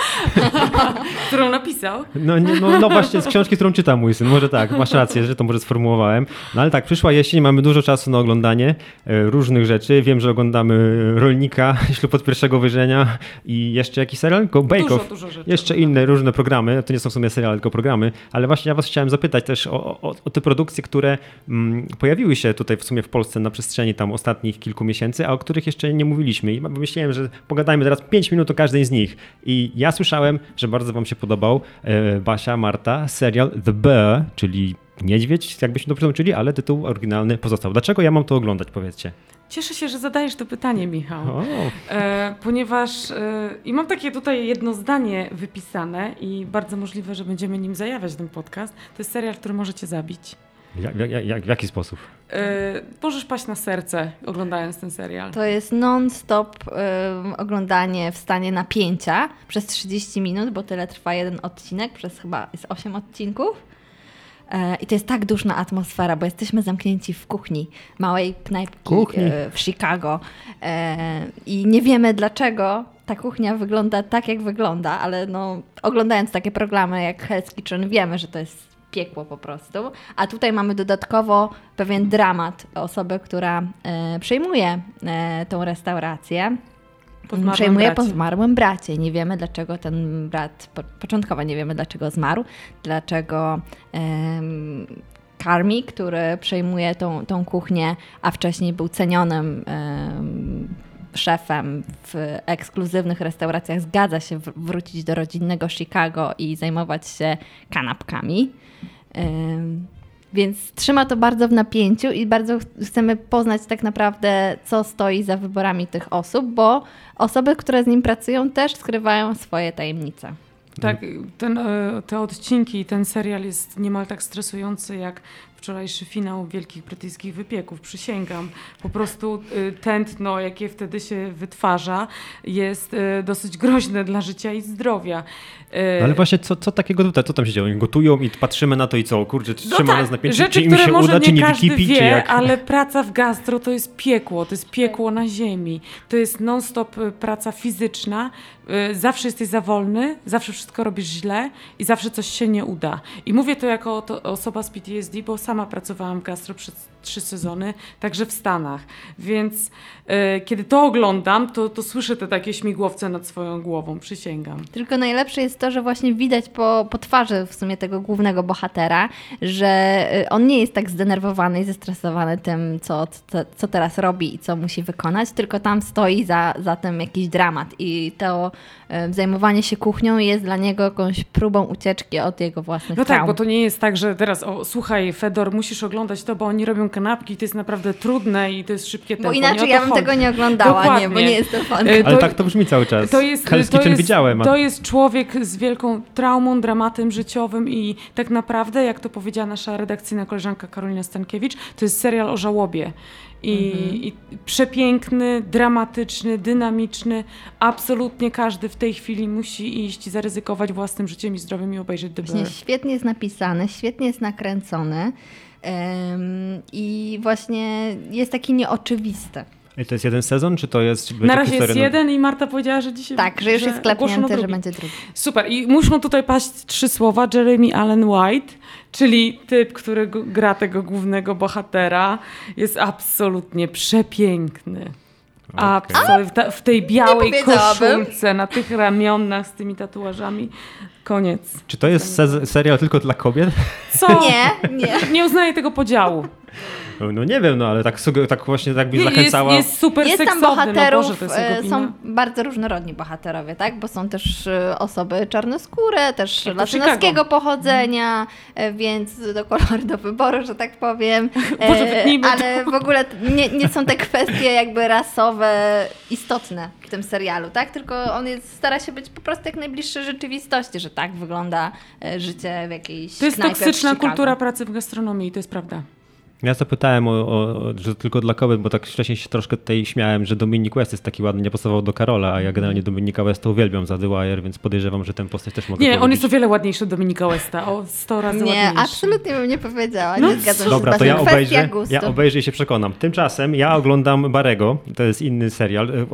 <laughs> Którą napisał. No, nie, no, no właśnie z książki, którą czyta mój syn. Może tak, masz rację, że to może sformułowałem. No ale tak, przyszła jesień, mamy dużo czasu na oglądanie e, różnych rzeczy. Wiem, że oglądamy Rolnika, <laughs> Ślub od pierwszego wyżenia i jeszcze jakiś serial? Go Bake Dużo, dużo rzeczy. Jeszcze inne różne programy, to nie są w sumie seriale, tylko programy, ale właśnie ja was chciałem zapytać też o, o, o te produkcje, które mm, pojawiły się tutaj w sumie w Polsce na przestrzeni tam ostatnich kilku miesięcy, a o których jeszcze nie mówiliśmy i myślałem, że pogadajmy teraz 5 minut o każdej z nich. I ja słyszałem, że bardzo wam się podobał e, Basia, Marta, serial The Bear, czyli Niedźwiedź, jakbyśmy to przetłumaczyli, ale tytuł oryginalny pozostał. Dlaczego ja mam to oglądać, powiedzcie? Cieszę się, że zadajesz to pytanie, Michał. O, E, ponieważ e, i mam takie tutaj jedno zdanie wypisane i bardzo możliwe, że będziemy nim zajawiać ten podcast. To jest serial, który możecie zabić. Jak, jak, jak, w jaki sposób? E, możesz paść na serce oglądając ten serial. To jest non-stop ym, oglądanie w stanie napięcia przez 30 minut, bo tyle trwa jeden odcinek, przez chyba jest 8 odcinków. E, I to jest tak duszna atmosfera, bo jesteśmy zamknięci w kuchni małej knajpki Kuchni. e, w Chicago. I nie wiemy dlaczego ta kuchnia wygląda tak, jak wygląda, ale no, oglądając takie programy jak Hell's Kitchen wiemy, że to jest piekło po prostu. A tutaj mamy dodatkowo pewien dramat osoby, która e, przejmuje e, tą restaurację. Po Przejmuje po bracie. zmarłym bracie. Nie wiemy, dlaczego ten brat, po, początkowo nie wiemy, dlaczego zmarł, dlaczego em, Karmi, który przejmuje tą, tą kuchnię, a wcześniej był cenionym em, szefem w ekskluzywnych restauracjach, zgadza się wrócić do rodzinnego Chicago i zajmować się kanapkami. Więc trzyma to bardzo w napięciu i bardzo ch- chcemy poznać tak naprawdę, co stoi za wyborami tych osób, bo osoby, które z nim pracują, też skrywają swoje tajemnice. Tak, ten, e, te odcinki i ten serial jest niemal tak stresujący jak wczorajszy finał Wielkich Brytyjskich Wypieków, przysięgam. Po prostu e, tętno, jakie wtedy się wytwarza, jest e, dosyć groźne dla życia i zdrowia. No ale właśnie co, co takiego tutaj, co tam się dzieje? Gotują i patrzymy na to i co? Kurczę, No tak, nas na pięciu, rzeczy, czy im które się może uda, czy nie wykipi, wie, czy jak? ale praca w gastro to jest piekło, to jest piekło na ziemi. To jest non-stop y, praca fizyczna. y, Zawsze jesteś za wolny, zawsze wszystko robisz źle i zawsze coś się nie uda. I mówię to jako to osoba z PTSD, bo sama pracowałam w gastro przez trzy sezony, także w Stanach. Więc y, kiedy to oglądam, to, to słyszę te takie śmigłowce nad swoją głową, przysięgam. Tylko najlepsze jest to, że właśnie widać po, po twarzy w sumie tego głównego bohatera, że y, on nie jest tak zdenerwowany i zestresowany tym, co, co, co teraz robi i co musi wykonać, tylko tam stoi za, za tym jakiś dramat i to y, zajmowanie się kuchnią jest dla niego jakąś próbą ucieczki od jego własnych No tak, traum. bo to nie jest tak, że teraz, o słuchaj, Fedor, musisz oglądać to, bo oni robią kanapki, to jest naprawdę trudne i to jest szybkie tempo. Bo inaczej ja bym chodzi. tego nie oglądała, nie, bo Dokładnie. nie jestem fanem. Y, Ale to- tak to brzmi cały czas. To jest, Hell's to, jest, widziałem. A... to jest człowiek z wielką traumą, dramatem życiowym i tak naprawdę, jak to powiedziała nasza redakcyjna koleżanka Karolina Stankiewicz, to jest serial o żałobie. I, Mhm. I przepiękny, dramatyczny, dynamiczny. Absolutnie każdy w tej chwili musi iść i zaryzykować własnym życiem i zdrowiem i obejrzeć The Bear. świetnie jest napisany, świetnie jest nakręcony i właśnie jest taki nieoczywisty. I to jest jeden sezon, czy to jest... Na razie jest jeden i Marta powiedziała, że dzisiaj Tak, że już jest klepnięty, że będzie drugi. Super. I muszą tutaj paść trzy słowa. Jeremy Allen White, czyli typ, który gra tego głównego bohatera, jest absolutnie przepiękny. W, ta- w tej białej koszulce, na tych ramionach z tymi tatuażami. Koniec. Czy to jest sez- serial tylko dla kobiet? Co? Nie, nie. Nie uznaję tego podziału. No nie wiem, no ale tak, tak właśnie tak byś Jest, zachęcała. jest super Jest tam seksowny. bohaterów, no Boże, jest e, są bardzo różnorodni bohaterowie, tak? Bo są też e, osoby czarnoskóre, też Jak latynoskiego pochodzenia, e, więc do koloru do wyboru, że tak powiem. <laughs> Boże, wytnijmy to. ale w ogóle nie, nie są te kwestie jakby rasowe istotne w tym serialu, tak? Tylko on jest, stara się być po prostu jak najbliższy rzeczywistości, że tak wygląda życie w jakiejś To jest toksyczna kultura pracy w gastronomii, to jest prawda. Ja zapytałem, o, o, że tylko dla kobiet, bo tak wcześniej się troszkę tutaj śmiałem, że Dominic West jest taki ładny, nie pasował do Karola, a ja generalnie Dominika Westa uwielbiam za The Wire, więc podejrzewam, że tę postać też mogę Nie, on jest o wiele ładniejszy od Dominika Westa, o 100 razy Nie, ładniejszy. absolutnie bym nie powiedziała. No nie zgadzam się Dobra, z to ja obejrzę, ja obejrzę i się przekonam. Tymczasem ja oglądam Barego, to jest inny serial. E,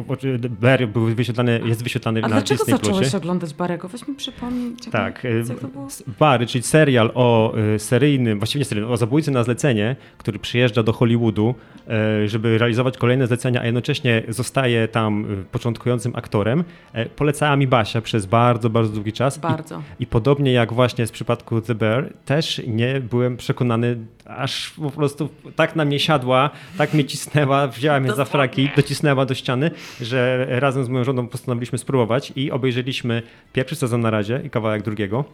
Barry był wyświetlany, jest wyświetlany A na dlaczego Disney zacząłeś Plusie. oglądać Barego? Weź mi przypomnij. Tak, e, co to było? Bary, czyli serial o e, seryjnym, właściwie nie seryjnym, o zabójcy na zlecenie, który przyjeżdża do Hollywoodu, e, żeby realizować kolejne zlecenia, a jednocześnie zostaje tam e, początkującym aktorem. E, Polecała mi Basia przez bardzo, bardzo długi czas. I Bardzo. I podobnie jak właśnie w przypadku The Bear, też nie byłem przekonany, aż po prostu tak na mnie siadła, tak mnie cisnęła, wzięła mnie za fraki, docisnęła do ściany, że razem z moją żoną postanowiliśmy spróbować i obejrzeliśmy pierwszy sezon na razie i kawałek drugiego.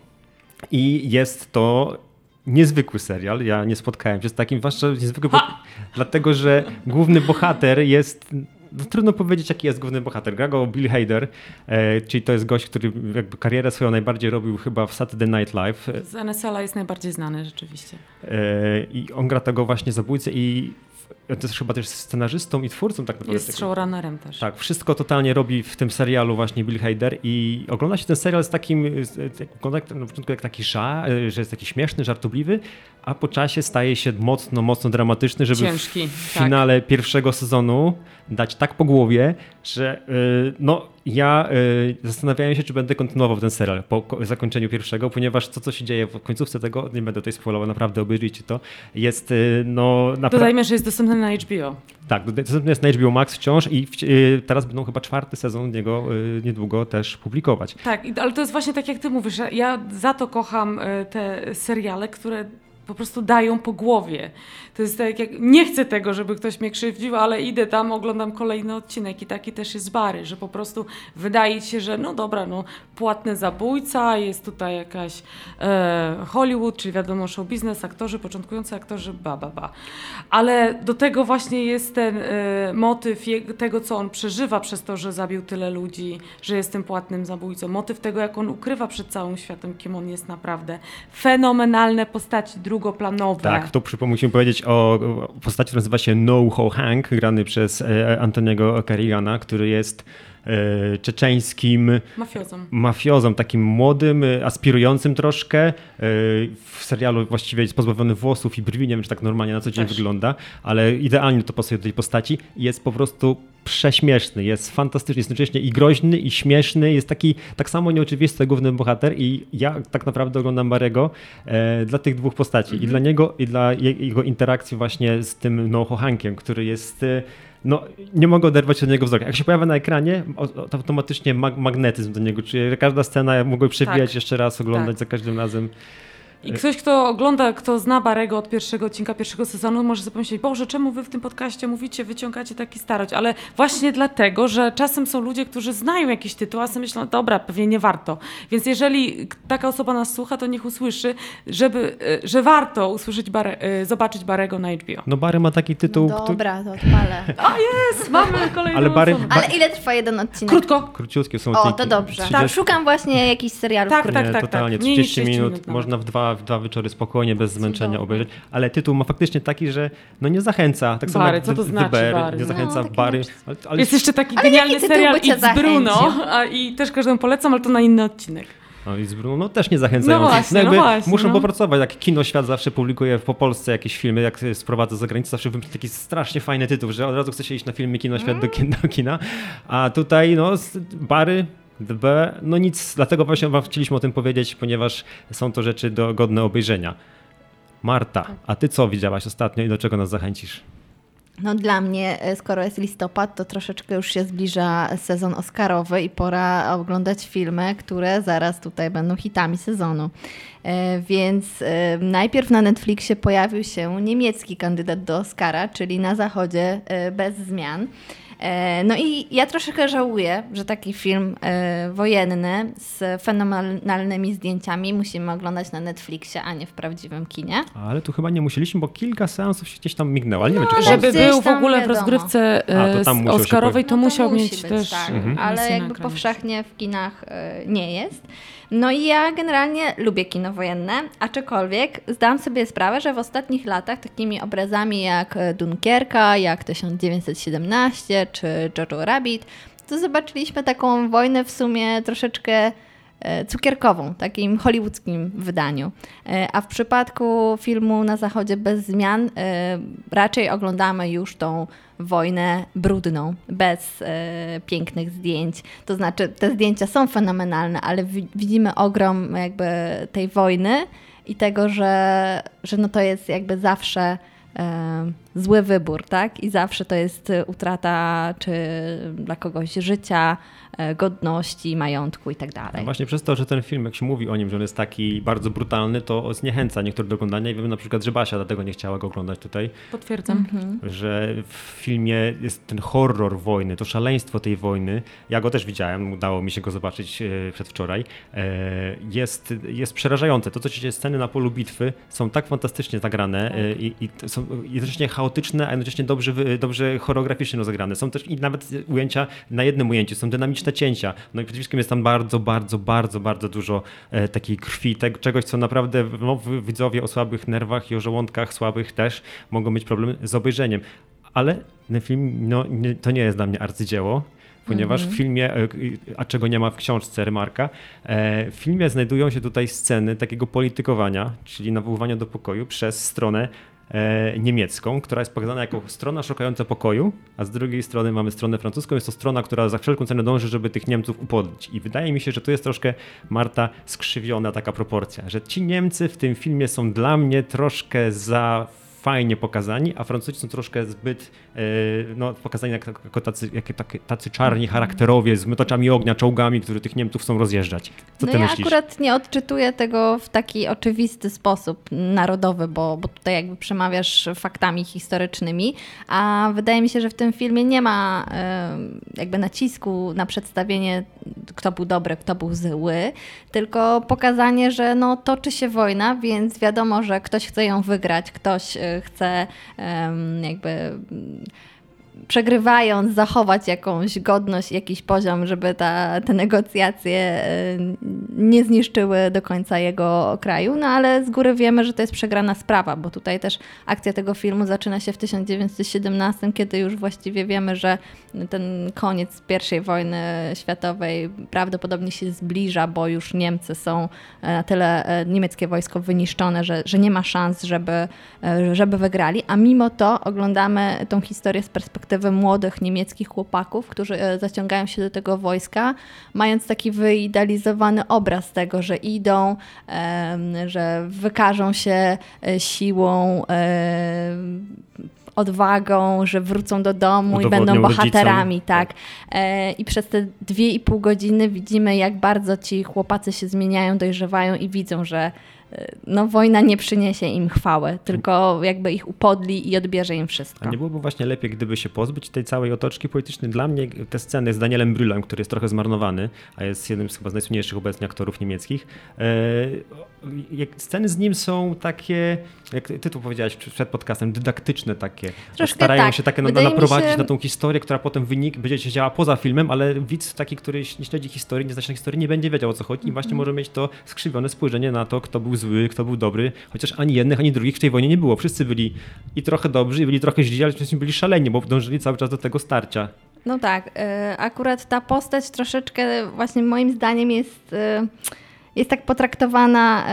I jest to niezwykły serial. Ja nie spotkałem się z takim, zwłaszcza niezwykły, bo, <laughs> dlatego że główny bohater jest. No, trudno powiedzieć, jaki jest główny bohater. Gra go Bill Hader, e, czyli to jest gość, który jakby karierę swoją najbardziej robił chyba w Saturday Night Live. Z NSL-a jest najbardziej znany rzeczywiście. E, I on gra tego właśnie zabójcę i to jest chyba też scenarzystą i twórcą tak naprawdę. Jest showrunnerem też. Tak, wszystko totalnie robi w tym serialu właśnie Bill Hader i ogląda się ten serial z takim, jak- na początku jak taki ża, że jest taki śmieszny, żartobliwy, a po czasie staje się mocno, mocno dramatyczny, żeby Ciężki, w tak. finale pierwszego sezonu dać tak po głowie, że yy, no ja y, zastanawiałem się, czy będę kontynuował ten serial po zakończeniu pierwszego, ponieważ to, co się dzieje w końcówce tego, nie będę tutaj spoilował, naprawdę obejrzyjcie to, jest y, no... Napra- Dodajmy, że jest dostępny na HBO. Tak, dostępny jest na HBO Max wciąż i y, teraz będą chyba czwarty sezon niego y, niedługo też publikować. Tak, ale to jest właśnie tak, jak ty mówisz, ja za to kocham y, te seriale, które po prostu dają po głowie. To jest tak, jak nie chcę tego, żeby ktoś mnie krzywdził, ale idę tam, oglądam kolejny odcinek i taki też jest Bary, że po prostu wydaje się, że no dobra, no płatny zabójca, jest tutaj jakaś e, Hollywood, czyli wiadomo show biznes, aktorzy, początkujący aktorzy, ba, ba, ba. Ale do tego właśnie jest ten e, motyw tego, co on przeżywa przez to, że zabił tyle ludzi, że jest tym płatnym zabójcą. Motyw tego, jak on ukrywa przed całym światem, kim on jest naprawdę. Fenomenalne postaci drugoplanowe. Tak, to musimy powiedzieć o postaci, która nazywa się No Ho Hank, grany przez e, Antoniego Carrigana, który jest czeczeńskim mafiozą. mafiozą, takim młodym, e, aspirującym troszkę. W serialu właściwie jest pozbawiony włosów i brwi, nie wiem czy tak normalnie na co dzień Też. wygląda, ale idealnie to pasuje do tej postaci. Jest po prostu prześmieszny, jest fantastyczny, jest jednocześnie i groźny, i śmieszny, jest taki tak samo nieoczywisty główny bohater i ja tak naprawdę oglądam Barego e, dla tych dwóch postaci i dla niego i dla jego interakcji właśnie z tym Noho Hankiem, który jest e, no, nie mogę oderwać od niego wzroku. Jak się pojawia na ekranie, to automatycznie mag magnetyzm do niego czuję. Każda scena ja mogę przewijać tak. jeszcze raz, oglądać tak. za każdym razem. I ktoś, kto ogląda, kto zna Barego od pierwszego odcinka pierwszego sezonu, może sobie pomyśleć, Boże, czemu wy w tym podcaście mówicie, wyciągacie taki starość? Ale właśnie dlatego, że czasem są ludzie, którzy znają jakiś tytuł, a sobie myślą, dobra, pewnie nie warto. Więc jeżeli taka osoba nas słucha, to niech usłyszy, żeby, e, że warto usłyszeć Bare, e, zobaczyć Barego na HBO. No Bary ma taki tytuł... No dobra, to odpalę. A jest, mamy kolejną Ale, Barry, Ale ile trwa jeden odcinek? Krótko. Króciutkie są O, to dobrze. 30... Tak, szukam właśnie jakichś serialów. Tak, tak, tak, tak. Totalnie, 30 minut, minut można w dwa, w dwa wieczory spokojnie, bez zmęczenia obejrzeć, ale tytuł ma faktycznie taki, że no nie zachęca. Tak bary, samo co to znaczy Bear, bary? Nie zachęca no, bary. Ale, ale... Jest jeszcze taki ale genialny serial It's Bruno a, i też każdemu polecam, ale to na inny odcinek. No i z Bruno no, też nie zachęcają. No właśnie, no właśnie, muszą no. popracować. Jak Kino Świat zawsze publikuje po Polsce jakieś filmy, jak sprowadza za granicę, zawsze wymyśla taki strasznie fajny tytuł, że od razu chce się iść na filmy Kino Świat do, kina, do kina. A tutaj no bary B, no nic, dlatego właśnie wam chcieliśmy o tym powiedzieć, ponieważ są to rzeczy do, godne obejrzenia. Marta, a ty co widziałaś ostatnio i do czego nas zachęcisz? No dla mnie, e, skoro jest listopad, to troszeczkę już się zbliża sezon Oscarowy i pora oglądać filmy, które zaraz tutaj będą hitami sezonu. E, więc e, najpierw na Netflixie pojawił się niemiecki kandydat do Oscara, czyli na zachodzie bez zmian. E, no i ja troszeczkę żałuję, że taki film e, wojenny z fenomenalnymi zdjęciami musimy oglądać na Netflixie, a nie w prawdziwym kinie. Ale tu chyba nie musieliśmy, bo kilka seansów się gdzieś tam mignęło, ale nie no, wiem, czy Żeby był w ogóle wiadomo. w rozgrywce a, to e, Oscarowej, to no to musiał musi mieć być, też... Tak, mhm. Ale jakby powszechnie w kinach nie jest. No i ja generalnie lubię kino wojenne, aczkolwiek zdałam sobie sprawę, że w ostatnich latach takimi obrazami jak Dunkierka, jak 1917 czy Jojo Rabbit, to zobaczyliśmy taką wojnę w sumie troszeczkę e, cukierkową, takim hollywoodzkim wydaniu. E, a w przypadku filmu Na Zachodzie bez zmian e, raczej oglądamy już tą wojnę brudną, bez pięknych zdjęć. To znaczy, te zdjęcia są fenomenalne, ale widzimy ogrom jakby tej wojny i tego, że, że no to jest jakby zawsze zły wybór, tak? I zawsze to jest utrata czy dla kogoś życia, E, godności, majątku i tak dalej. No właśnie przez to, że ten film, jak się mówi o nim, że on jest taki bardzo brutalny, to zniechęca niektórych do oglądania i wiem na przykład, że Basia dlatego nie chciała go oglądać tutaj. Potwierdzam. Mhm. Że w filmie jest ten horror wojny, to szaleństwo tej wojny. Ja go też widziałem, udało mi się go zobaczyć e, przedwczoraj. E, jest, jest przerażające. To, co się dzieje, sceny na polu bitwy są tak fantastycznie zagrane tak. i, i są jednocześnie chaotyczne, a jednocześnie dobrze, dobrze choreograficznie rozegrane. Są też i nawet ujęcia na jednym ujęciu, są dynamiczne cięcia. No i przede wszystkim jest tam bardzo, bardzo, bardzo, bardzo dużo e, takiej krwi, tego, czegoś, co naprawdę no, widzowie o słabych nerwach i o żołądkach słabych też mogą mieć problem z obejrzeniem. Ale ten film, no, nie, to nie jest dla mnie arcydzieło ponieważ w mhm. filmie, e, a czego nie ma w książce Remarka, e, w filmie znajdują się tutaj sceny takiego politykowania, czyli nawoływania do pokoju przez stronę niemiecką, która jest pokazana jako strona szukająca pokoju, a z drugiej strony mamy stronę francuską. Jest to strona, która za wszelką cenę dąży, żeby tych Niemców upodlić. I wydaje mi się, że tu jest troszkę, Marta, skrzywiona taka proporcja, że ci Niemcy w tym filmie są dla mnie troszkę za fajnie pokazani, a Francuzi są troszkę zbyt e, no, pokazani jako tacy, jak, tacy czarni charakterowie z mytoczami ognia, czołgami, którzy tych Niemców chcą rozjeżdżać. Co no ty ja myślisz? akurat nie odczytuję tego w taki oczywisty sposób narodowy, bo, bo tutaj jakby przemawiasz faktami historycznymi, a wydaje mi się, że w tym filmie nie ma e, jakby nacisku na przedstawienie, kto był dobry, kto był zły, tylko pokazanie, że no, toczy się wojna, więc wiadomo, że ktoś chce ją wygrać, ktoś e, chce jakby przegrywając, zachować jakąś godność, jakiś poziom, żeby ta, te negocjacje e, nie zniszczyły do końca jego kraju. No ale z góry wiemy, że to jest przegrana sprawa, bo tutaj też akcja tego filmu zaczyna się w 1917, kiedy już właściwie wiemy, że ten koniec I wojny światowej prawdopodobnie się zbliża, bo już Niemcy są e, na tyle, e, niemieckie wojsko wyniszczone, że, że nie ma szans, żeby, żeby wygrali, a mimo to oglądamy tą historię z perspektywy perspektywy młodych niemieckich chłopaków, którzy e, zaciągają się do tego wojska, mając taki wyidealizowany obraz tego, że idą, że wykażą się e, siłą, odwagą, że wrócą do domu i będą bohaterami, rodzicom. tak. E, I przez te dwie i pół godziny widzimy, jak bardzo ci chłopacy się zmieniają, dojrzewają i widzą, że no wojna nie przyniesie im chwały, tylko jakby ich upodli i odbierze im wszystko. A nie byłoby właśnie lepiej, gdyby się pozbyć tej całej otoczki politycznej? Dla mnie te sceny z Danielem Brühlem, który jest trochę zmarnowany, a jest jednym z chyba z najsłynniejszych obecnie aktorów niemieckich, e, sceny z nim są takie, jak ty tu powiedziałaś przed podcastem, dydaktyczne takie. Troszkę Starają tak. się takie no, naprowadzić się... na tą historię, która potem wynik będzie się działa poza filmem, ale widz taki, który nie śledzi historii, nie zna się historii, nie będzie wiedział o co chodzi i właśnie mm -hmm. może mieć to skrzywione spojrzenie na to, kto był zły, kto był dobry, chociaż ani jednych, ani drugich w tej wojnie nie było. Wszyscy byli i trochę dobrzy, i byli trochę źli, ale wszyscy byli szaleni, bo dążyli cały czas do tego starcia. No tak, y, akurat ta postać troszeczkę właśnie moim zdaniem jest, y, jest tak potraktowana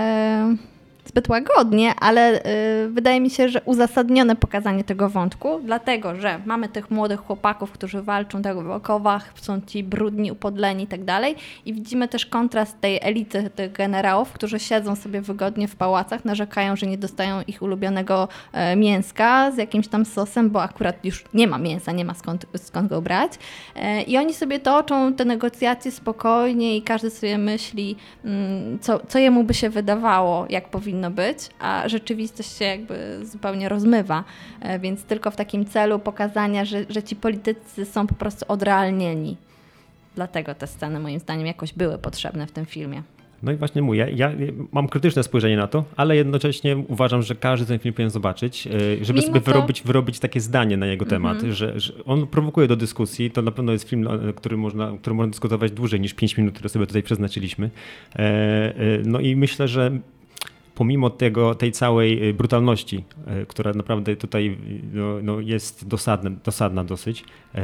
y, zbyt łagodnie, ale y, wydaje mi się, że uzasadnione pokazanie tego wątku, dlatego że mamy tych młodych chłopaków, którzy walczą tak w okowach, są ci brudni, upodleni i tak dalej. I widzimy też kontrast tej elity tych generałów, którzy siedzą sobie wygodnie w pałacach, narzekają, że nie dostają ich ulubionego e, mięska z jakimś tam sosem, bo akurat już nie ma mięsa, nie ma skąd, skąd go brać. E, I oni sobie toczą te negocjacje spokojnie i każdy sobie myśli, mm, co, co jemu by się wydawało, jak powinno powinno być, a rzeczywistość się jakby zupełnie rozmywa. E, więc tylko w takim celu pokazania, że, że ci politycy są po prostu odrealnieni. Dlatego te sceny moim zdaniem jakoś były potrzebne w tym filmie. No i właśnie mówię, ja mam krytyczne spojrzenie na to, ale jednocześnie uważam, że każdy ten film powinien zobaczyć, e, żeby Mimo sobie to... wyrobić, wyrobić takie zdanie na jego temat, mm -hmm. że, że, on prowokuje do dyskusji. To na pewno jest film, który można, który można dyskutować dłużej niż 5 minut, które sobie tutaj przeznaczyliśmy. No i myślę, że pomimo tego, tej całej y, brutalności, y, która naprawdę tutaj no, no jest dosadna, dosadna dosyć, e,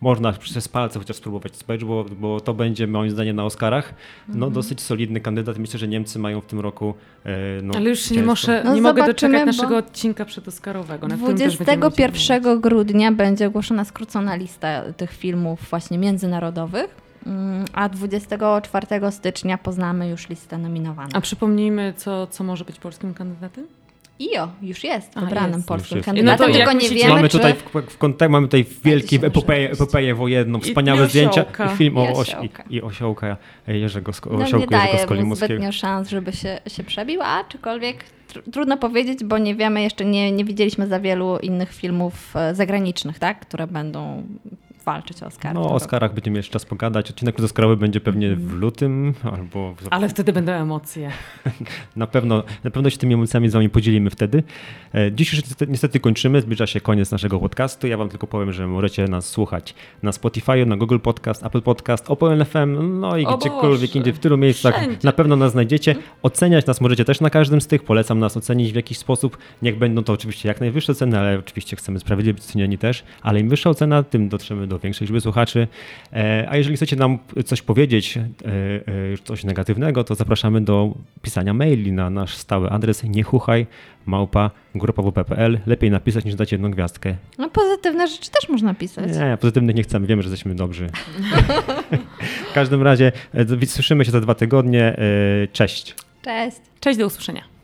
można przez palce chociaż spróbować spojrzeć, bo, bo to będzie moim zdaniem na Oscarach no, -hmm. dosyć solidny kandydat. Myślę, że Niemcy mają w tym roku e, no, Ale już nie, może, no nie mogę doczekać naszego odcinka przedoscarowego. 21 grudnia będzie ogłoszona skrócona lista tych filmów właśnie międzynarodowych a 24 stycznia poznamy już listę nominowanych. A przypomnijmy, co, co może być polskim kandydatem? IO już jest wybranym jest. polskim jest. kandydatem, no tylko nie wiemy, mamy czy... tutaj w, w kontek- mamy tutaj wielki epopeję, epopeję wojenną, wspaniałe I, zdjęcia i film o oś, i, i osiołka Jerzego, Sko- no, osiołku nie Jerzego zbytnio szans, żeby się, się przebił, a aczkolwiek tr- trudno powiedzieć, bo nie wiemy, jeszcze nie, nie widzieliśmy za wielu innych filmów e, zagranicznych, tak, które będą walczyć o Oscar. No o Oscarach będziemy jeszcze czas pogadać. Odcinek Oscarowy będzie pewnie w mhm. lutym albo... W... Ale wtedy będą emocje. <laughs> na, pewno, na pewno się tymi emocjami z wami podzielimy wtedy. E, dziś już niestety kończymy, zbliża się koniec naszego podcastu. Ja wam tylko powiem, że możecie nas słuchać na Spotify, na Google Podcast, Apple Podcast, Opel FM, no i gdziekolwiek indziej, w tylu miejscach Wszędzie. na pewno nas znajdziecie. Oceniać nas możecie też na każdym z tych. Polecam nas ocenić w jakiś sposób. Niech będą to oczywiście jak najwyższe ceny, ale oczywiście chcemy sprawiedliwie ocenieni też. Ale im wyższa ocena, tym dotrzemy do do większej liczby słuchaczy. E, a jeżeli chcecie nam coś powiedzieć, coś negatywnego, to zapraszamy do pisania maili na nasz stały adres niechuchaj małpa grupowo.pl. Lepiej napisać niż dać jedną gwiazdkę. No pozytywne rzeczy też można pisać. Nie, pozytywnych nie chcemy. Wiemy, że jesteśmy dobrzy. <laughs> w każdym razie słyszymy się za dwa tygodnie. Cześć. Cześć. Cześć, do usłyszenia.